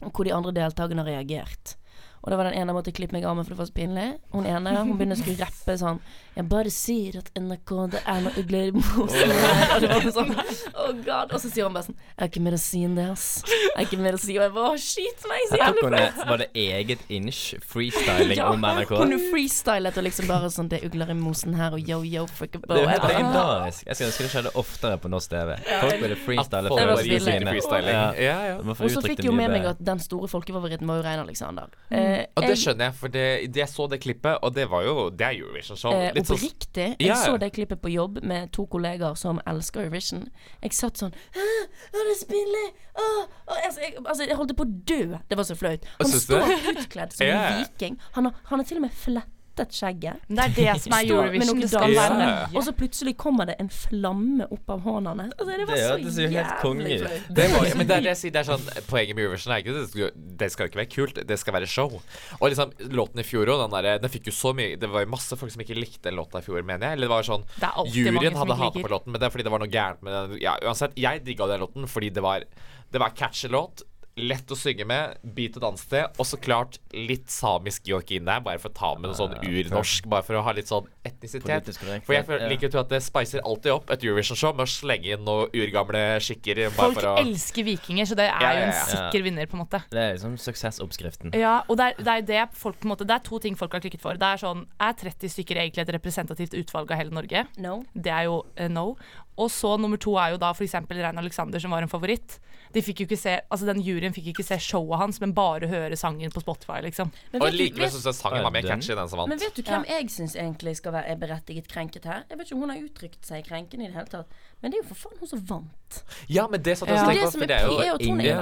hvor de andre deltakerne har reagert. Og det var den ene jeg måtte klippe meg av med, for det var så pinlig. Hun ene hun begynner å skulle rappe sånn Jeg bare sier at NRK det er noe ugler i mosen her. Og det var sånn Oh god. Og så sier hun bare sånn Jeg har ikke mer å si enn det, ass. Jeg har ikke mer å si. Og jeg bare «Å, Skyt meg, så jævlig hun, var det eget inch freestyling om NRK? Hun freestylet og liksom bare sånn Det er ugler i mosen her, og yo, yo, fuck up. Det er legendarisk. Jeg skulle ønske det skjedde oftere på norsk TV. Folk burde freestyle for å gi sine. Ja. Ja, ja. Og så fikk jo med meg at den store folkefavoritten var jo Rein Alexander. Eh, Og det jeg- skjønner jeg, for det, jeg så det klippet, og det var jo Det er Eurovision-show. Eh, Litt sånn oppriktig. Jeg Ja, ja. så det klippet på jobb med to kollegaer som elsker Eurovision. Jeg satt sånn å, det spiller Åh, altså, jeg, altså, jeg holdt på å dø. Det var så flaut. Han står utkledd som en [LAUGHS] viking. Han han har til og med flettet skjegget. Det er det som er Eurovision. Det Ja. Og så plutselig kommer det en flamme opp av hånene hans. Altså, det var Det så hørtes det helt konge jævlig Det var, [LAUGHS] men det er det jeg sier, det er sånn Poenget med Eurovision er ikke det skal, det skal ikke være kult, det skal være show. Og liksom låten i fjor òg, den der Den fikk jo så mye Det var jo masse folk som ikke likte den låta i fjor, mener jeg. Eller det var sånn Det Juryen hadde hata på låten, men det er fordi det var noe gærent med den. Ja, uansett, jeg digga den låten fordi det var Det var catchy låt. Lett å synge med, beat et danse til, og så klart litt samisk joik inn der, bare for å ta med noe sånn urnorsk, bare for å ha litt sånn etnisitet. For jeg liker å tro at det spicer alltid opp et Eurovision-show med å slenge inn noen urgamle skikker. Bare Folk for å elsker vikinger, så det er Ja, jo ja, en sikker vinner, på en måte. Det er liksom suksessoppskriften. Ja, og det er, det er det folk på en måte Det er to ting folk har klikket for. Det er sånn Er 30 stykker egentlig et representativt utvalg av hele Norge? No. Det er jo uh, no. Og så nummer to er jo da f.eks. Rein Alexander, som var en favoritt. De fikk jo ikke se Altså Den juryen fikk ikke se showet hans, men bare høre sangen på Spotify, liksom. Men Og likevel syns jeg sangen var mer catchy enn den som men vet du hvem jeg syns egentlig skal være er berettiget krenket her? Jeg vet ikke om hun har uttrykt seg krenkende i det hele tatt, men det er jo for faen hun som vant. Ja, men det satt jeg Ja. og Det tenkte som på, er for det er er jo at ingen er, ja,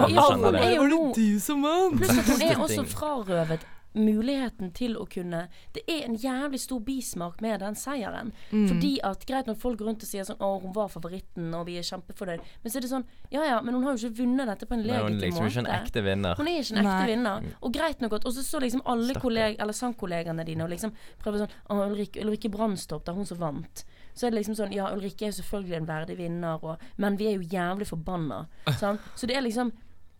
det. er jo nå du som vant? Pluss at hun er [LAUGHS] også frarøvet muligheten til å kunne Det er en jævlig stor bismak med den seieren. Fordi at greit når folk rundt og sier sånn 'Å, hun var favoritten, og vi er kjempefornøyd', men så er det sånn Ja ja, men hun har jo ikke vunnet dette på en Men hun er legitim liksom ikke en ekte vinner. Hun er ikke en ekte Nei. vinner. Og greit nok at Og så står liksom alle kolleg eller sangkollegaene dine og liksom prøver sånn Å, Ulrikke, Ulrikke Brandstorp, det er hun som vant. Så er det liksom sånn Ja, Ulrikke er jo selvfølgelig en verdig vinner, og, men vi er jo jævlig forbanna. [LAUGHS] sant? Så det er liksom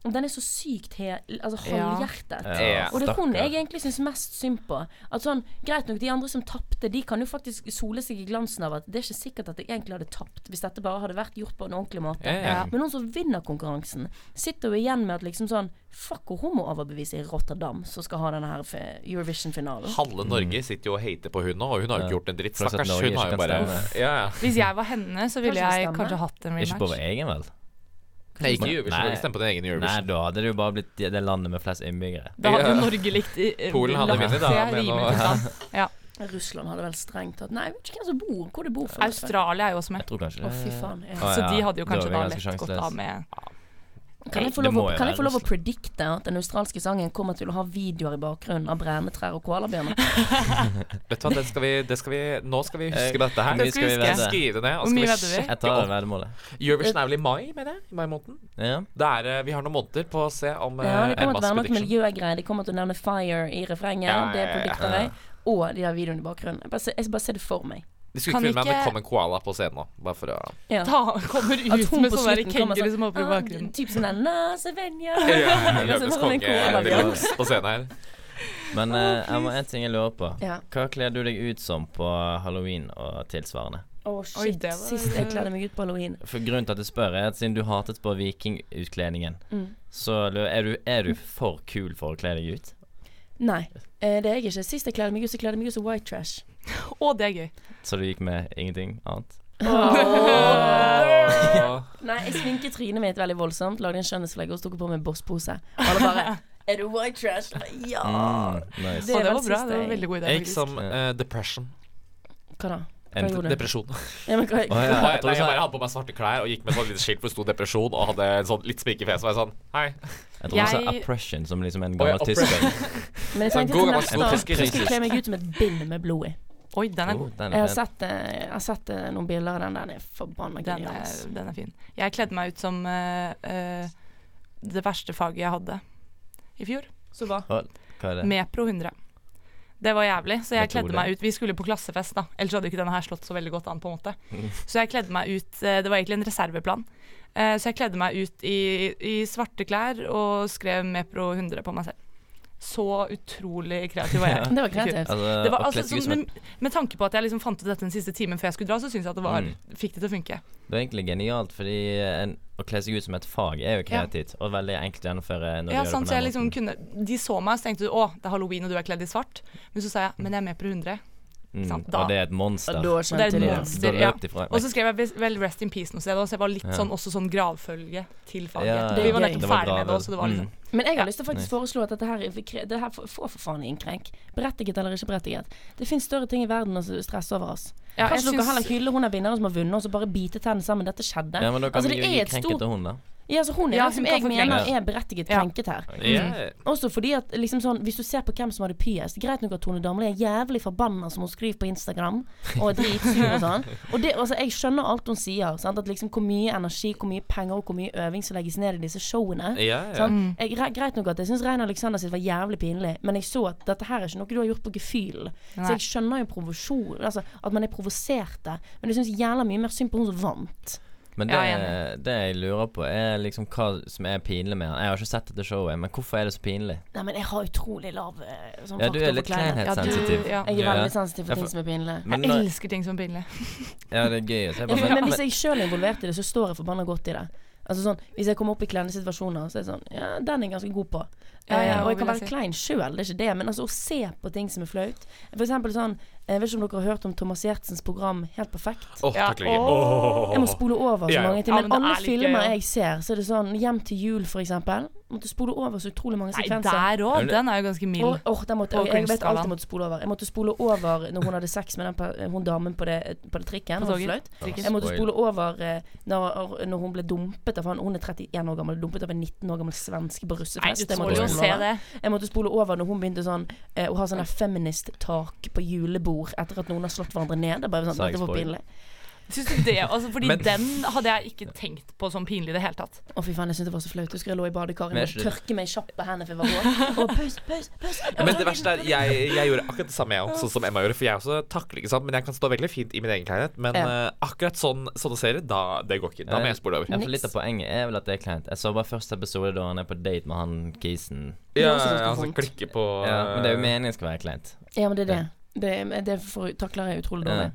Den er så sykt he, altså halvhjertet. Ja, og det er hun jeg egentlig syns mest synd på. At sånn, Greit nok, de andre som tapte, de kan jo faktisk sole seg i glansen av at det er ikke sikkert at jeg egentlig hadde tapt hvis dette bare hadde vært gjort på en ordentlig måte. Ja, ja. Men hun som vinner konkurransen, sitter jo igjen med at liksom sånn Fuck hvor hun må overbevise i Rotterdam, som skal ha denne her Eurovision-finalen. Halve Norge sitter jo og hater på hun nå, og hun har jo ikke gjort en dritt. Stakkars. Hun har jo bare ja, ja. Hvis jeg var henne, så ville Kanskje jeg kanskje hatt en Ikke på vår egen, vel? Nei, ikke Eurovision. Nei. Du ikke stemme på din egen Nei, Eurovision. da hadde det jo bare blitt det landet med flest innbyggere. Da hadde Ja. jo Norge likt i- Polen hadde lagt vunnet, da, seg men rimelig nå-. Ja. Russland hadde vel strengt tatt Nei, jeg vet ikke hvem som bor hvor det bor folk. Australia er jo også med. Jeg tror kanskje Å, fy faen. Ja. Ja. Så de hadde jo Da er kanskje vi da ganske lett gått sjanseløse. av med Kan jeg få lov, å, kan jeg få lov å predikte at den australske sangen kommer til å ha videoer i bakgrunnen av brennetrær og koalabjørner? [LAUGHS] Vet du hva, det skal vi, det skal vi Nå skal vi huske dette her. Hvor skal vi huske. Skrive det ned. Og skal vi sjekke vi? Jeg tar veddemålet. Eurovision er vel i mai, mener jeg? I mai måneden. Ja. Det er, eh, vi har noen måneder på å se om Ja, det kommer til å være noe miljøgreier. De kommer til å nevne fire i refrenget. Ja, ja, Det ja, predikter jeg. Og de der videoene i bakgrunnen. Jeg bare, jeg skal bare se det for meg. De skulle ikke filme, henne kom en koala på scenen nå. Bare for å Ja. Da kommer At hun med sånn kommer kenguru sånn, som hopper i bakgrunnen. Typ sånn der Nasevenja. [LAUGHS] Løvenes Så var det en konge de koalabjørn. luxe på scenen her. Men eh, må en ting jeg lurer på. Ja. Hva kler du deg ut som på halloween og tilsvarende? Å, oh, shit. Oi, var- Sist jeg kledde meg ut på halloween. For Grunnen til at jeg spør, er at siden du hatet på vikingutkledningen, Mm. så er du, er du for kul for å kle deg ut? Nei, eh, det er jeg ikke. Sist jeg kledde meg ut, så kledde jeg meg ut som white trash. Å, det er gøy. Så du gikk med ingenting annet? Nei, jeg sminket trynet mitt veldig voldsomt, lagde en skjønnhetsflegg og tok på meg bosspose. Alle bare Er du white trash? Ja. Mm, nice. Det det var bra. Det var en veldig god idé. Jeg gikk som uh, depression. Hva da? En-? Depresjon. Ja, men hva, hva, hva, Jeg tror jeg bare hadde på meg svarte klær og gikk med sånn lite skilt hvor det sto 'depresjon' og hadde en sånn litt sminke i fjeset. Og jeg sånn Hei. Jeg tror sa Jeg- oppression som liksom en gammel tysker. [LAUGHS] Men jeg Sånn tenkte til neste år skal jeg kle meg ut som et bind med blod i. Oi, den er Oh, god. den Jeg er har sett, eh, jeg har sett eh, noen bilder av den. Den er forbanna genial. den er fin. Jeg kledde meg ut som uh, uh, det verste faget jeg hadde i fjor. Så? Hva hva er det? Mepro 100. Det var jævlig, så jeg kledde meg ut Vi skulle på klassefest, da. Ellers hadde ikke denne her slått så veldig godt an, på en måte. Så jeg kledde meg ut eh, Det var egentlig en reserveplan. Eh, Så jeg kledde meg ut i, i svarte klær og skrev Mepro 100 på meg selv. Så utrolig kreativ var jeg. [LAUGHS] Det var kreativt. Altså, Det var, altså, sånn, med, med tanke på at jeg liksom fant ut dette den siste timen før jeg skulle dra, så syns jeg at det var Mm. fikk det til å funke. det er egentlig genialt, fordi en, å kle seg ut som et fag er jo Ja. kreativt og veldig enkelt å gjennomføre når Ja, sant, så jeg liksom kunne De så meg, så tenkte å, det er halloween og du er kledd i svart. Men så sa jeg men jeg er med på 100. Mm, da- og det er et monster. Og da det er et monster. Ja. Og så skrev jeg vel Rest in Peace noe sted, så jeg var litt sånn, også sånn gravfølge til faget. Ja, Vi var nettopp ferdig med det så det var liksom Mm. Men jeg har lyst til å faktisk foreslå at dette her, er det her får for faen innkrenk. Berettiget eller ikke berettiget. Det finnes større ting i verden å stresse over oss. Ja, Kanskje dere heller hyller hun er vinneren som har vunnet, og så bare bite tennene sammen. Dette skjedde. Ja, men da kan Altså, vi jo gi krenket til hun, da. Ja, altså hun er Ja, den som jeg mener er berettiget Ja. krenket her. Mm. Også fordi at liksom sånn Hvis du ser på hvem som hadde pyest Greit nok at Tone Damli er jævlig forbanna som hun skriver på Instagram, og er dritsur og sånn. [LAUGHS] Og det, altså, jeg skjønner alt hun sier. Sant? At liksom Hvor mye energi, hvor mye penger og hvor mye øving som legges ned i disse showene. Ja, ja. Sant? Jeg, greit nok at jeg syns Rein Alexander sitt var jævlig pinlig, men jeg så at dette her er ikke noe du har gjort på gefühl. Så jeg skjønner jo provosjon, altså at man er provoserte. Men jeg syns jævla mye mer synd på hun som vant. Men det, Ja, det jeg lurer på, er liksom hva som er pinlig med han. Jeg har ikke sett dette showet, men hvorfor er det så pinlig? Nei, men jeg har utrolig lav eh, sånn Ja, du er litt faktorforklarende. Ja, kleinhetssensitiv. ja. Jeg er Ja. veldig sensitiv for Ja, ting som er pinlig. Men Jeg elsker ting som er pinlig. [LAUGHS] Ja, det er gøy å se på. men, hvis jeg sjøl er involvert i det, så står jeg forbanna godt i det. Altså sånn, Hvis jeg kommer opp i kleine situasjoner, så er det sånn Ja, den er jeg ganske god på. Ja, ja, eh, og jeg kan jeg være si. klein sjøl, det er ikke det, men altså å se på ting som er flaut. For eksempel sånn Jeg vet ikke om dere har hørt om Thomas Giertsens program Helt perfekt? Åh, Ja, takk, Ligge. Jeg må spole over så mange ting. Ja, Men men alle er filmer gøy, ja. jeg ser, så er det sånn Hjem til jul, for eksempel. Måtte spole over så utrolig mange Nei, der òg. Den er jo ganske mild. Åh, oh, måtte, jeg, jeg vet alt jeg måtte spole over. Jeg måtte spole over når hun hadde sex med den, hun damen på det, på det trikken. På. Jeg måtte spole over eh, når, når hun ble dumpet av han Hun er 31 år gammel, dumpet av en 19 år gammel svenske på russefest. Jeg måtte spole. Jeg måtte over når hun begynte sånn eh, å ha sånn feminist-tak på julebord etter at noen har slått hverandre ned. Det er bare sånn, dette var pinlig. Syns du det? Altså, fordi Men- den hadde jeg ikke tenkt på som pinlig i det hele tatt. Å fy faen, jeg syntes det var så flaut. Jeg husker jeg lå i badekaret og tørke meg kjapt på hendene for jeg var våt. Og pøs, pøs, pøs. Men det verste er, jeg, jeg gjorde akkurat det samme jeg også, sånn som Emma gjorde. For jeg også takler ikke sant, men jeg kan stå veldig fint i min egen kleinhet. Men Ja. uh, akkurat sånn, sånne serier, da det går ikke. Da må jeg spole over. Jeg får litt av poenget er vel at det er kleint. Jeg så bare første episode da han er på date med han kisen. Ja, ja, altså klikke på Ja, men det er jo meningen skal være kleint. Ja, men det er det. Det, det for, takler jeg utrolig dårlig.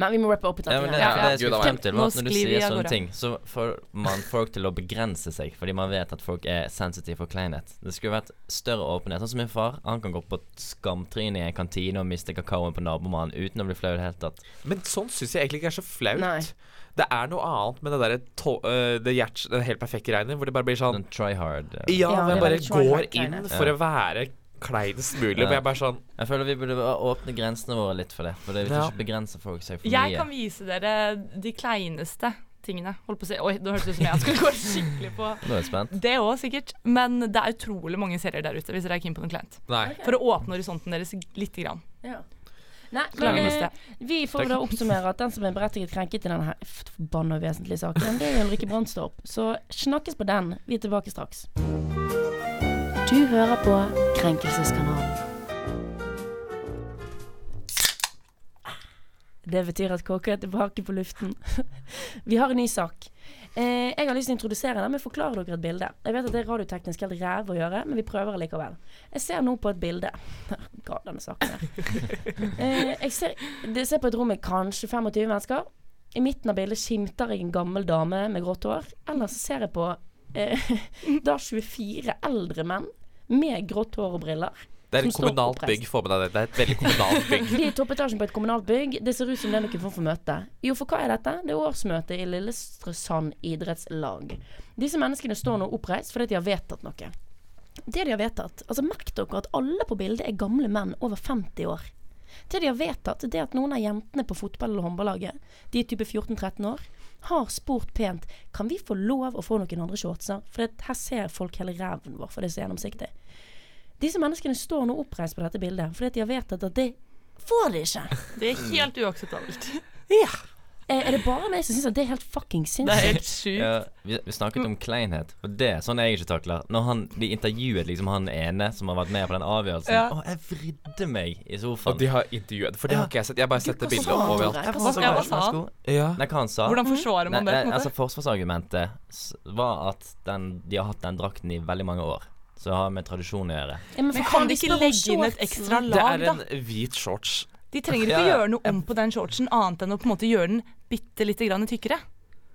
Men vi må rappe opp i Ja, det, det Ja, jeg skulle frem til, var at når du sier sånne gårde. ting, så får man folk til å begrense seg, fordi man vet at folk er sensitive for kleinhet. Det skulle vært større åpenhet. Sånn som min far. Han kan gå på skamtrynet i en kantine og miste kakaoen på nabomannen uten å bli flau i det hele tatt. Men sånn syns jeg egentlig ikke er så flaut. Nei. Det er noe annet med det derre øh, det hjert, helt perfekte greiene, hvor det bare blir sånn try hard. eh. Ja, Ja, er bare går inn for å være kleinest mulig. Ja. Men jeg bare sånn Jeg føler vi burde åpne grensene våre litt for det. For det vil Ja. ikke begrense folk seg for Jeg mye. kan vise dere de kleineste tingene. Holdt på å si Oi, nå hørtes det ut som jeg skulle gå skikkelig på [LAUGHS] Nå er jeg spent. det òg, sikkert. Men det er utrolig mange serier der ute, hvis dere er keen på noe kleint. Nei. For å åpne horisonten deres lite grann. Ja. Nei, men eh, vi får da oppsummere at den som er berettiget krenket i denne forbanna vesentlige saken, det er Ulrikke Brandstorp. Så snakkes på den. Vi er tilbake straks. Du hører på Krenkelseskanalen. Det betyr at KK er tilbake på luften. [LAUGHS] Vi har en ny sak. Eh, jeg har lyst til å introdusere den, men forklare dere et bilde. Jeg vet at det er radioteknisk helt ræv å gjøre, men vi prøver likevel. Jeg ser nå på et bilde [LAUGHS] Ga denne saken her. [LAUGHS] Eh, jeg ser, det ser på et rom med kanskje 25 mennesker. I midten av bildet skimter jeg en gammel dame med grått hår. Ellers ser jeg på eh, da 24 eldre menn med grått hår og briller. Det er et kommunalt bygg. Få med deg det. Det er et veldig kommunalt [LAUGHS] bygg. Vi er i toppetasjen på et kommunalt bygg. Det ser ut som det er noen form for møte. Jo, for hva er dette? Det er årsmøte i Lillestrøsand idrettslag. Disse menneskene står nå oppreist fordi de har vedtatt noe. Det de har vedtatt Altså Merk dere at alle på bildet er gamle menn over 50 år. Det de har vedtatt, det er at noen av jentene på fotball- eller håndballaget, de er type 14-13 år, har spurt pent Kan vi få lov å få noen andre shortser. For det, her ser folk hele ræven vår, for det er så gjennomsiktig. Disse menneskene står nå oppreist på dette bildet fordi at de har vedtatt at det får de ikke. Det er helt uakseptabelt. Eh, Er det bare meg som syns det er helt fucking Det er sinnssykt? helt. Ja, vi, vi snakket om kleinhet, og det er sånn jeg ikke takler. Når han, de intervjuet liksom han ene som har vært med på den avgjørelsen. Ja. Å, jeg vridde meg i sofaen. Og de har intervjuet For det har ikke jeg sett. Jeg har bare sett det hva bildet overalt. Hva sa han? Ja. Nei, hva han sa Hvordan forsvarer man det? nei, altså Forsvarsargumentet var at den, de har hatt den drakten i veldig mange år. Så det har med tradisjon å gjøre. Ja, men Men kan de ikke legge inn et ekstra lag, da? Det er en hvit shorts. De trenger ikke å gjøre noe om på den shortsen, annet enn å på en måte gjøre den bitte lite grann tykkere.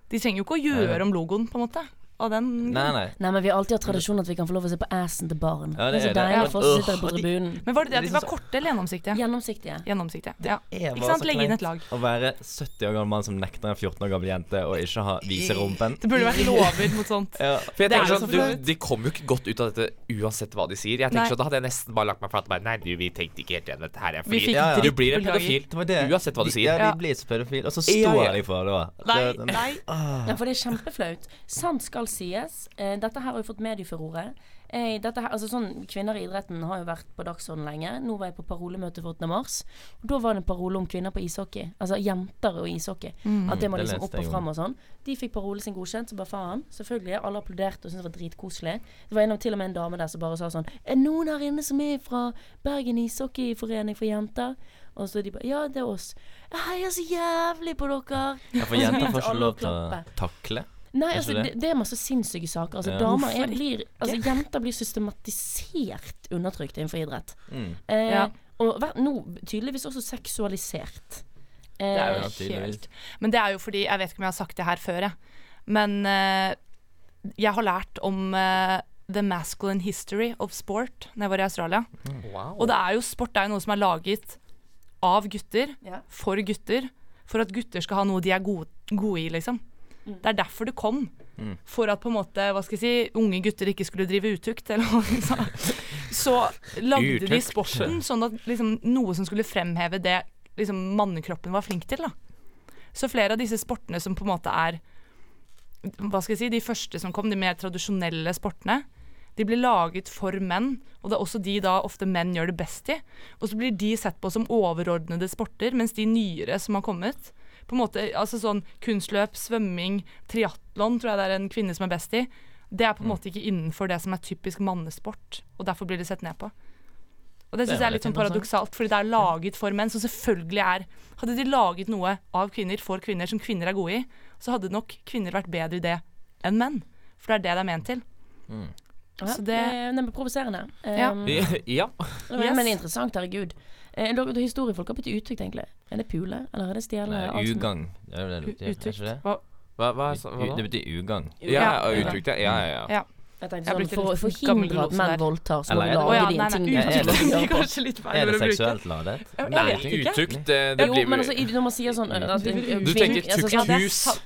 De trenger jo ikke å gjøre om logoen, på en måte. Av den Nei, nei. Nei, men vi har alltid hatt tradisjon at vi kan få lov å se på assen til barn. Ja, det, det er så deilig Ja. for oss som sitter på tribunen. Men var det det at de er var liksom korte eller gjennomsiktige? Gjennomsiktige. Gjennomsiktige. Ja. er Ikke bare sant? så Legge inn kleint et lag. Å være 70 år gammel mann som nekter en 14 år gammel jente å ikke ha, vise rumpen. Det burde vært lover mot sånt. Ja. For jeg Det er tenker sånn, så du. De kommer jo ikke godt ut av dette uansett hva de sier. Jeg tenker Nei. sånn, Da hadde jeg nesten bare lagt meg flat. Bare, Nei, du, vi tenkte ikke helt igjen dette her. er Fordi Ja, ja. du blir en pedofil. Det. Uansett hva du sier. Ja, de blir så pedofile. Og så står de for det. Nei, nei. For det er kjempeflaut. Sant skal sies. Eh, dette her har jo fått medieforordet. Eh, dette her, altså sånn, Kvinner i idretten har jo vært på dagsordenen lenge. Nå var jeg på parolemøte for 8. mars. Og Da var det en parole om kvinner på ishockey. Altså jenter og ishockey. At det må det liksom opp og fram og sånn. De fikk parolen sin godkjent, så bare faen. Selvfølgelig. Alle applauderte og syntes det var dritkoselig. Det var en av til og med en dame der som bare sa sånn Er noen her inne som er fra Bergen ishockeyforening for jenter? Og så de bare Ja, det er oss. Jeg heier så jævlig på dere. Ja, for jenter [LAUGHS] får ikke lov til å takle. Nei, altså, det, det? er masse sinnssyke saker. Altså, Ja. damer er, blir Altså, jenter blir systematisert undertrykt innenfor idrett. Mm. Eh, Ja. Og nå tydeligvis også seksualisert. Eh, Det er jo tydeligvis. helt Men det er jo fordi Jeg vet ikke om jeg har sagt det her før, jeg. Men eh, jeg har lært om eh, the masculine history of sport når jeg var i Australia. Wow. Og det er jo sport er jo noe som er laget av gutter, yeah. for gutter, for at gutter skal ha noe de er gode, gode i, liksom. Det er derfor det kom. Mm. For at på en måte, hva skal jeg si, unge gutter ikke skulle drive utukt, eller hva de sa. Så lagde de sporten sånn at liksom noe som skulle fremheve det liksom mannekroppen var flink til, da. Så flere av disse sportene som på en måte er Hva skal jeg si, de første som kom, de mer tradisjonelle sportene, De blir laget for menn, og det er også de da ofte menn gjør det best i. Og så blir de sett på som overordnede sporter, mens de nyere som har kommet på en måte, altså sånn Kunstløp, svømming, triatlon tror jeg det er en kvinne som er best i. Det er på en måte ikke innenfor det som er typisk mannesport, og derfor blir det sett ned på. Og det syns jeg er litt sånn paradoksalt, fordi det er laget for menn, som selvfølgelig er Hadde de laget noe av kvinner for kvinner som kvinner er gode i, så hadde nok kvinner vært bedre i det enn menn. For det er det det er ment til. Ja, Så det, det- det er provoserende. Ja. Um, [LAUGHS] ja. Men, Yes. men interessant, herregud. Eh, dere- dere- Historiefolk har blitt uttrykt, egentlig. Er det pule, eller er det stjele? Nei, ugagn. Er det det er Uttrykt. det? Hva- Hva, hva, hva, da? Det betyr ugagn. Ja, Ja. uttrykk. Ja, ja, ja. Ja. Jeg tenkte sånn, For å forhindre at menn voldtar, så må vi er lage dine de ting Er det- uttrykt Er det seksuelt ladet? Nei, uttukt, ikke. utukt, det, det Jo, men altså, når man sier sånn eh, Du- tenker altså,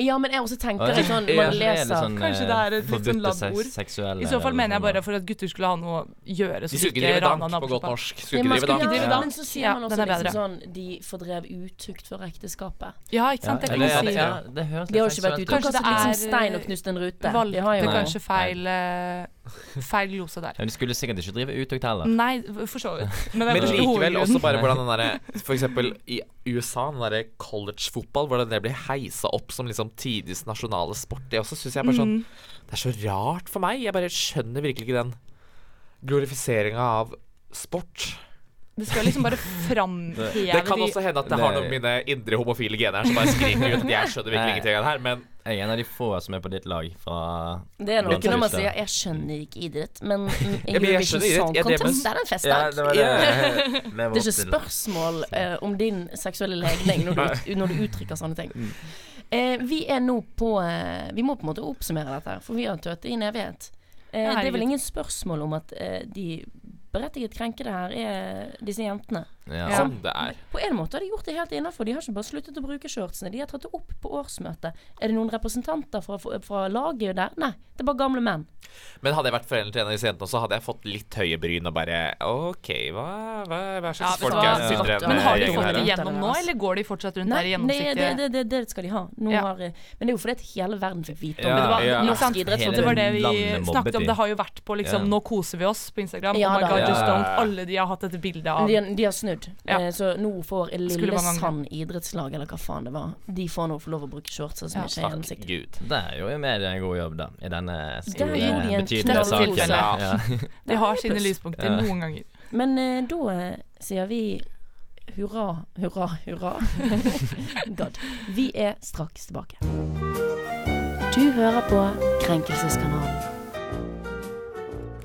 Ja, det men jeg også tenker litt sånn. Man Er leser sånn, Kanskje det er et litt sånn labbord. I så fall mener jeg bare for at gutter skulle ha noe å gjøre. De skulle ikke drive dank på godt norsk. Skulle ikke drive dank. Ja. Men så sier Ja, man også liksom sånn De fordrev utukt for ekteskapet. Ja, ikke sant. Det kan man si. ja, det høres De har jo ikke vært utukt. ut. Kanskje det liksom er, stein og knust en rute. Valgte kanskje feil eh, feil glose der. Men du skulle sikkert ikke drive utøkt heller. Nei, for så vidt. Men, Men likevel også bare hvordan den derre For eksempel i USA, den derre college-fotball, hvordan det blir heisa opp som liksom tidenes nasjonale sport, det også syns jeg bare sånn Mm. Det er så rart for meg. Jeg bare skjønner virkelig ikke den glorifiseringa av sport. Det skal liksom bare framheve [LAUGHS] Det kan også hende at det har noen av mine indre homofile gener her som bare skriker ut at jeg skjønner virkelig ingenting av det her, men Jeg er en av de få som er på ditt lag fra Det er noe når man sier 'jeg skjønner ikke idrett', men [LAUGHS] jeg Eurovision. Song Ja, det er Contest er en fest, da. det. [LAUGHS] Det er ikke spørsmål eh, om din seksuelle legning når du, når du uttrykker sånne ting. Mm. Eh, vi er nå på eh, Vi må på en måte oppsummere dette, for vi har tøtt i en evighet. Eh, det er vel ingen spørsmål om at de berettiget krenkede her er disse jentene. Ja. Ja. det er. På en måte har de gjort det helt innafor. De har ikke bare sluttet å bruke shortsene. De har tatt det opp på årsmøtet. Er det noen representanter fra, fra laget der? Nei, det er bare gamle menn. Men hadde jeg vært foreldre til en av disse jentene, så hadde jeg fått litt høye bryn og bare OK, hva, hva, hva slags ja, folk er det som. Men har de fått det gjennom nå, eller går de fortsatt rundt Nei, der i gjennomsiktige det, det, det skal de ha. Ja. har, men det er jo fordi hele verden fikk vite om Ja, det. Det var ja. norsk idrett. Det var det vi snakket om. Det har jo vært på liksom Ja. 'Nå koser vi oss' på Instagram. Ja oh my god, Ja. just don't. Alle de har hatt dette bildet av De, de har snudd. Ja. Eh, så nå får. Lillesand idrettslag, eller hva faen det var, de får nå få lov å bruke shorts som Ja, ikke er Takk Det Gud. jo i media en god jobb, da. I denne store, en betydelige saken. sak. Ja. [LAUGHS] De har er sine lyspunkter Ja. noen ganger. Men eh, da eh, sier vi hurra, hurra, hurra. [LAUGHS] God. Vi er straks tilbake. Du hører på Krenkelseskanalen.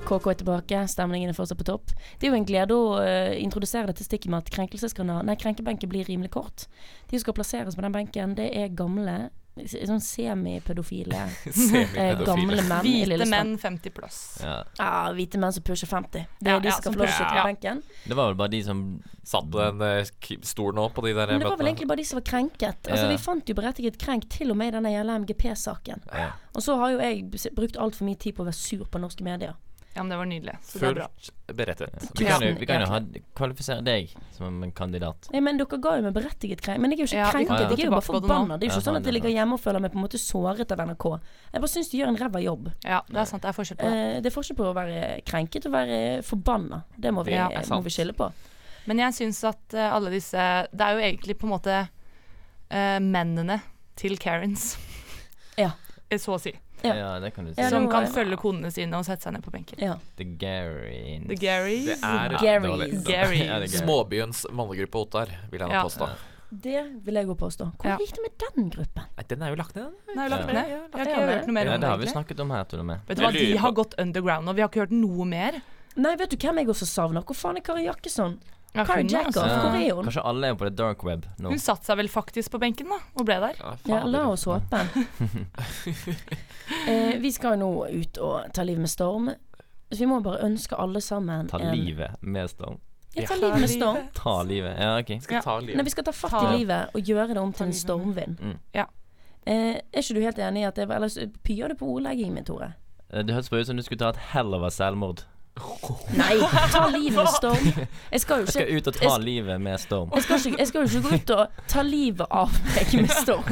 KK er tilbake, stemningen er fortsatt på topp. Det er jo en glede å uh, introdusere dette stikket med at Nei, krenkebenken blir rimelig kort. De som skal plasseres på den benken, det er gamle, sånn semipedofile [LAUGHS] eh, gamle menn Hvite menn 50 pluss. Ja. Ja, hvite menn som pusher 50. Det er Ja, de ja, som skal få lov til å sitte på benken. Det var vel bare de som Satt på den eh, stolen nå på de der Men det var vel egentlig bare de som var krenket. Altså Ja. Vi fant jo berettiget krenk til og med i denne jævla MGP-saken. ja. Og så har jo jeg brukt altfor mye tid på å være sur på norske medier. Ja, men det var nydelig. Så det er bra. Fullt berettet. Vi kan jo, vi kan jo ha, kvalifisere deg som en kandidat. Nei, men Dere ga jo meg berettiget krenk. Men jeg er jo ikke Ja, krenket, jeg er jo bare det forbanna. Det er jo ikke Ja, sånn at jeg er ligger hjemme og føler meg på en måte såret av NRK. Jeg bare syns de gjør en ræva jobb. Ja, det er sant. Det er forskjell på det. Eh, det er forskjell på å være krenket og være forbanna. Det må vi, Ja, må vi skille på. Men jeg syns at eh, alle disse Det er jo egentlig på en måte uh, mennene til Karens. Ja. [LAUGHS] Så å si. Ja. Ja, det kan du si. Som kan følge konene sine og sette seg ned på benken. Ja. The Garys. The Garys. Det er Gary. dårlig. Ja, det er Småbyens mannegruppe Ottar, vil jeg nå Ja. påstå. Det vil jeg jo påstå. Hvor Ja. gikk det med den gruppen? Nei, den er jo lagt ned, den. Den er jo lagt Ja. ned. Jeg har ikke hørt noe mer om det det. har vi snakket om her, til og med. Vet du hva, De har gått underground nå. Vi har ikke hørt noe mer. Nei, vet du hvem jeg også savner? Hvor faen er Kari Jakkesson? Ja, Kari hun, Jacob, altså. hvor er hun? Kanskje alle er på det dark web nå. Hun satte seg vel faktisk på benken da, og ble der. Ja, Ja, la oss håpe. [LAUGHS] eh, vi skal jo nå ut og ta livet med storm. Så vi må bare ønske alle sammen Ta en livet med storm. Ja, ta livet med storm. Ta livet. Ja, OK. Skal vi ta Nei, livet? vi skal ta fatt Ta- i livet og gjøre det om til en stormvind. Mm. Ja. Eh, er ikke du helt enig i at det var Eller pyer du på ordleggingen min, Tore? Eh, Det hørtes bare ut som du skulle ta et hell over selvmord. Nei, ta livet med storm. Jeg skal jo Jeg skal ikke ut og ta livet med storm. jeg skal, ikke, jeg skal jo ikke gå ut og ta livet av meg med storm.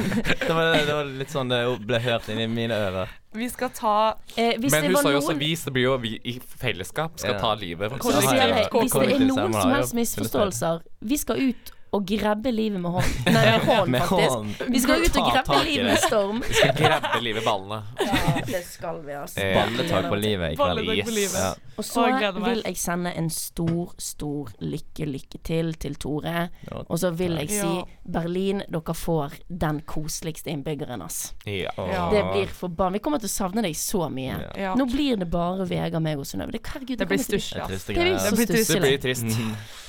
Det var, det var litt sånn det ble hørt inni mine ører. Vi skal ta Eh, hvis Men hun sa jo også vi, det blir jo vi i fellesskap skal Ja. ta livet. Hvis det er noen som helst misforståelser Vi skal ut og grabbe livet med hånd. [LAUGHS] Nei, med hånd, Med faktisk. hånd. Vi skal ut og grabbe livet med storm. Vi skal grabbe livet ballene. Ja, det skal vi, altså. Eh, Balletak på livet i kveld. Balletak på livet. Ja. Og så og jeg vil jeg sende en stor, stor lykke, lykke til til Tore. Ja. Og så vil jeg si Ja. Berlin, dere får den koseligste innbyggeren, ass. Ja. Ja. Det blir forbanna Vi kommer til å savne deg så mye. Nå blir det bare Vegard, meg og Synnøve. Det, herregud, Det kan blir stusslig. Det triste Det blir så Det trist. Det blir trist.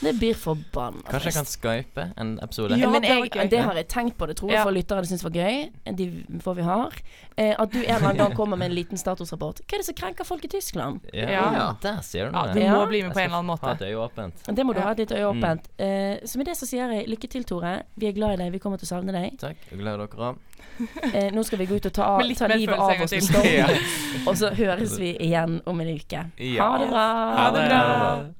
Det blir forbanna Kanskje jeg kan trist. Skype en episode? Ja, Men det jeg, det har jeg tenkt på, det tror jeg Ja. for lyttere syns var gøy. De får vi har. Eh, at du en eller annen gang kommer med en liten statusrapport. Hva er det som krenker folk i Tyskland? Ja, Ja. der sier du Ja, du må bli med på en eller annen Ha et måte. øye åpent. Det må du ha et lite øye Mm. Eh, så med det så sier jeg lykke til, Tore. Vi er glad i deg. Vi kommer til å savne deg. Takk. Jeg gleder dere òg. [LAUGHS] Eh, nå skal vi gå ut og ta, av, ta livet av en oss storm. [LAUGHS] Og så høres vi igjen om en uke. Ja. Ha det bra. Ha det bra.